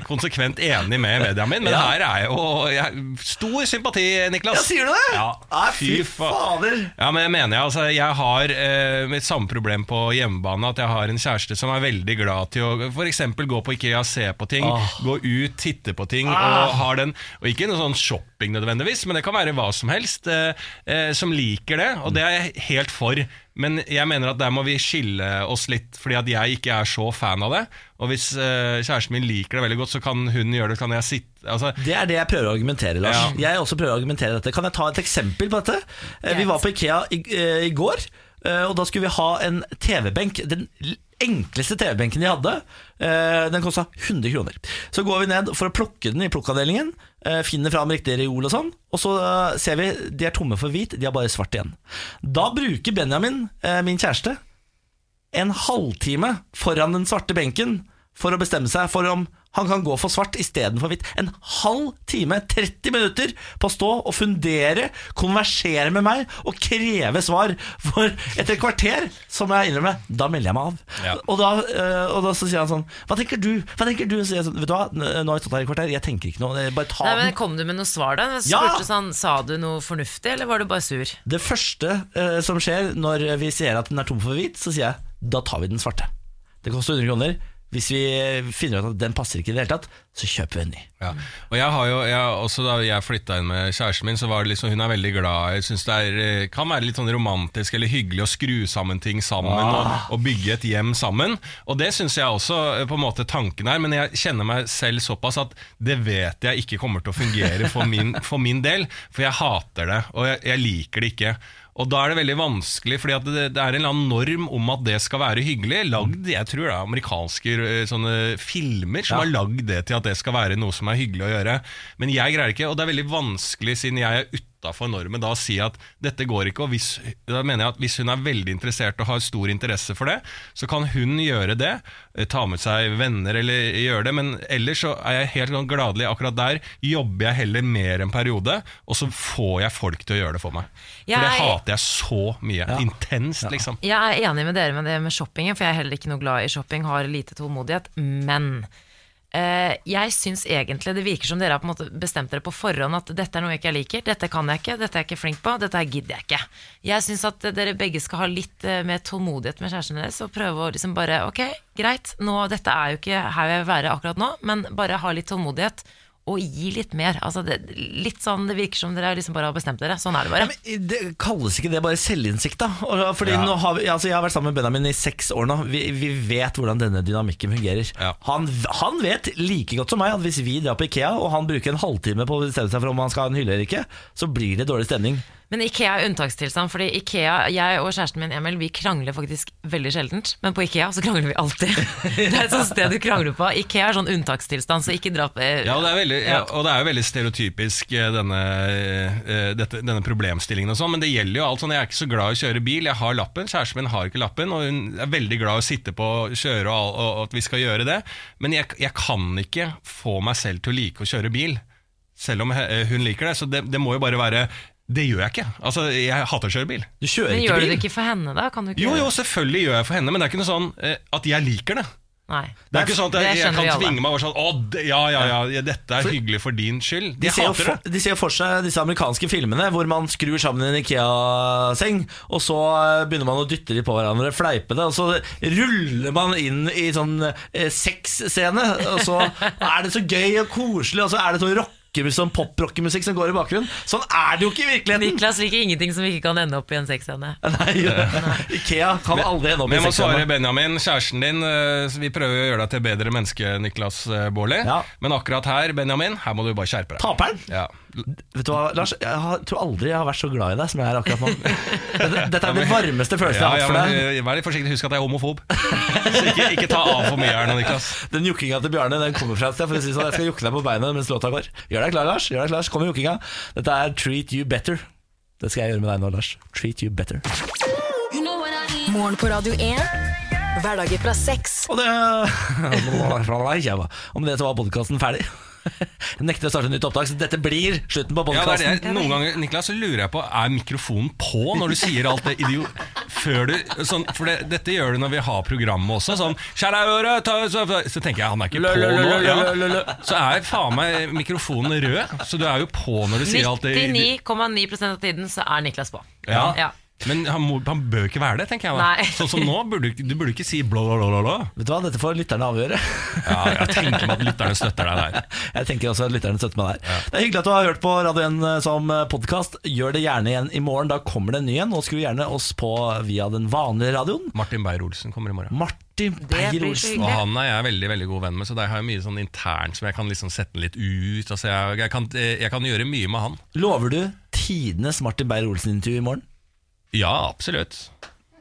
konsekvent enig med Benjamin, men Ja. her er jo jeg, Stor sympati, Niklas. Ja, sier du det? Ja, Nei, fy fa- fader. Ja, men jeg mener altså, Jeg har eh, et samme problem på hjemmebane. At jeg har en kjæreste som er veldig glad til å eksempel gå på Ikea, se på ting, Ah. gå ut, titte på ting. Og har den Og ikke noe sånn shopping nødvendigvis, men det kan være hva som helst eh, eh, som liker det. Og det er jeg helt for. Men jeg mener at der må vi skille oss litt, fordi at jeg ikke er så fan av det. Og hvis eh, kjæresten min liker det veldig godt, så kan hun gjøre det. Kan jeg sitte altså, Det er det jeg prøver å argumentere, Lars. Ja. Jeg også prøver å argumentere dette Kan jeg ta et eksempel på dette? Yes. Vi var på Ikea i, eh, i går, eh, og da skulle vi ha en TV-benk. Den enkleste TV-benken de hadde. eh, Den kosta 100 kroner. Så går vi ned for å plukke den i plukkavdelingen. eh, Finner fram riktig reol og sånn. Og så eh, ser vi de er tomme for hvit, de har bare svart igjen. Da bruker Benjamin, eh, min kjæreste, en halvtime foran den svarte benken for å bestemme seg for om han kan gå for svart istedenfor hvitt. En halv time, 30 minutter, på å stå og fundere, konversere med meg og kreve svar. For etter et kvarter, som jeg innrømmer, da melder jeg meg av. Ja. Og, da, eh, og da så sier han sånn Hva tenker du? Hva tenker du? Så jeg sånn, vet du hva, nå har jeg stått her i kvarter, jeg tenker ikke noe. Bare ta Nei, men den. Kom du med noe svar, da? Ja! Sånn, Sa du noe fornuftig, eller var du bare sur? Det første eh, som skjer når vi ser at den er tom for hvit, så sier jeg da tar vi den svarte. Det koster 100 kroner. Hvis vi finner ut at den passer ikke i det hele tatt, så kjøper vi en ny. Ja. Og jeg har jo, jeg, også Da jeg flytta inn med kjæresten min, så var det liksom, hun er veldig glad Jeg synes det er, eh, kan være litt sånn romantisk eller hyggelig å skru sammen ting sammen og, og bygge et hjem sammen. Og det syns jeg også eh, på en måte tanken er, men jeg kjenner meg selv såpass at det vet jeg ikke kommer til å fungere for min, for min del. For jeg hater det, og jeg, jeg liker det ikke. Og da er det veldig vanskelig, fordi det, det er en eller annen norm om at det skal være hyggelig. Lagd, jeg tror det er amerikanske eh, filmer som har lagd det til at det skal være noe som er hyggelig å gjøre. Men jeg greier ikke, og det er veldig vanskelig siden jeg er utafor normen da å si at dette går ikke. Og hvis, da mener jeg at hvis hun er veldig interessert og har stor interesse for det, så kan hun gjøre det. eh, Ta med seg venner eller gjøre det. Men ellers så er jeg helt sånn gladelig. Akkurat der jobber jeg heller mer en periode, og så får jeg folk til å gjøre det for meg. For det hater jeg så mye. Intenst, liksom. Jeg er enig med dere med det med shoppingen, for jeg er heller ikke noe glad i shopping, har lite tålmodighet. Men jeg syns egentlig det virker som dere har på en måte bestemt dere på forhånd at dette er noe jeg ikke liker, dette kan jeg ikke, dette er jeg ikke flink på, dette her gidder jeg ikke. Jeg syns at dere begge skal ha litt eh, mer tålmodighet med kjæresten deres og prøve å liksom bare Ok, greit, nå, dette er jo ikke her jeg vil være akkurat nå, men bare ha litt tålmodighet. Og gi litt mer. Altså det, litt sånn, det virker som dere liksom bare har bestemt dere. Sånn er det bare. Ja, men det Kalles ikke det bare selvinnsikt, da? Fordi Ja. nå har vi, altså Jeg har vært sammen med Benjamin i seks år nå. Vi, vi vet hvordan denne dynamikken fungerer. Ja. Han, han vet like godt som meg at hvis vi drar på Ikea, og han bruker en halvtime på å bestemme seg for om han skal ha en hylle eller ikke, så blir det dårlig stemning. Men Ikea er unntakstilstand, fordi Ikea, jeg og kjæresten min Emil, vi krangler faktisk veldig sjeldent. Men på Ikea så krangler vi alltid. [LAUGHS] Det er et sånt sted du krangler på. Ikea er sånn unntakstilstand, så ikke dra på Ja, og det er, veldig, ja, og det er jo veldig stereotypisk eh, denne, eh, dette, denne problemstillingen og sånn, men det gjelder jo alt sånn. Jeg er ikke så glad i å kjøre bil, jeg har lappen, kjæresten min har ikke lappen, og hun er veldig glad i å sitte på og kjøre og, og, at vi skal gjøre det, men jeg, jeg kan ikke få meg selv til å like å kjøre bil, selv om hun liker det, så det, det må jo bare være det gjør jeg ikke. Altså, Jeg hater å kjøre bil. Du kjører Men ikke gjør du det ikke for henne, da? Kan du ikke Jo, jo, selvfølgelig gjør jeg for henne, men det er ikke noe sånn eh, at jeg liker det. Nei. Det er ikke sånn at jeg, jeg kan tvinge meg over sånn Å, det- ja, ja, ja, ja, dette er hyggelig for din skyld. De Jeg ser, jo hater det. for, de ser jo for seg disse amerikanske filmene hvor man skrur sammen en Ikea-seng, og så eh, begynner man å dytte de på hverandre, fleipe det, og så ruller man inn i sånn eh, sexscene, og så er det så gøy og koselig, og så er det sånn rockemusikk, sånn pop-rockemusikk som går i bakgrunnen. Sånn er det jo ikke i virkeligheten! Niklas liker ingenting som ikke kan ende opp i en sexscene. [LAUGHS] Nei, Ikea kan aldri ende opp Men i jeg må svare. Benjamin, kjæresten din. eh, Vi prøver å gjøre deg til bedre menneske, Niklas eh, Baarli. Ja. Men akkurat her, Benjamin, her må du bare skjerpe deg. Taperen? Ja. Vet du hva, Lars, jeg har, tror aldri jeg har vært så glad i deg som jeg er akkurat nå. [LAUGHS] Dette, dette er den varmeste følelsen Ja, jeg har hatt for deg. Ja, Vær litt forsiktig, husk at jeg er homofob. Så ikke, ikke ta av for mye her nå, Niklas. [LAUGHS] Den jukkinga til Bjarne den kommer fra et sted. For å si sånn, Jeg skal jukke deg på beinet mens låta går. Gjør deg klar, Lars. Gjør deg klar, Kom med jukkinga. Dette er Treat You Better. Det skal jeg gjøre med deg nå, Lars. Treat You Better. Morgen på Radio 1. Hverdager fra seks. Og det [LAUGHS] med det så var podkasten ferdig. [LAUGHS] Jeg nekter å starte nytt opptak, så dette blir slutten på Ja, det podkasten. det. Noen ganger Niklas, så lurer jeg på Er mikrofonen på når du sier alt det idiot... Før du, sånn, for det, dette gjør du når vi har programmet også. Sånn øre, ta, så, så tenker jeg han er ikke på nå. Ja. Så er faen meg mikrofonen rød. Så du er jo på når du sier alt det idi- 99,9 av tiden så er Niklas på. Ja. Ja. Men han, må, han bør ikke være det, tenker jeg da. Nei. Sånn som nå, burde, du- du burde ikke si blå, blå, blå, bla. Vet du hva, Dette får lytterne avgjøre. Ja, jeg tenker meg at lytterne støtter deg der. [LAUGHS] Jeg tenker også at lytterne støtter meg der. Det er hyggelig at du har hørt på Radio 1 som podkast. Gjør det gjerne igjen i morgen. Da kommer det en ny en. Nå skru gjerne oss på via den vanlige radioen. Martin Beyer-Olsen kommer i morgen. Martin Beyer-Olsen. Og han er jeg veldig veldig god venn med, så der har jeg mye sånn internt som jeg kan liksom sette litt ut. Altså jeg, jeg, kan, jeg kan gjøre mye med han. Lover du tidenes Martin Beyer-Olsen-intervju i morgen? Ja, absolutt.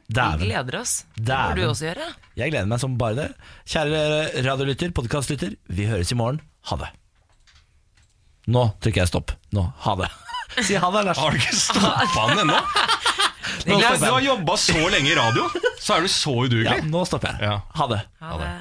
Vi gleder oss. Det må du også gjøre. Jeg gleder meg som bare det. Kjære radiolytter, podkastlytter, vi høres i morgen. Ha det. Nå trykker jeg stopp. Nå. Ha det. [LAUGHS] Si ha det, Lars. Har du ikke stoppa den ennå? Du har, du har jobba så lenge i radio, så er du så udugelig. Ja, nå stopper jeg. Ja. Ha det. Ha det.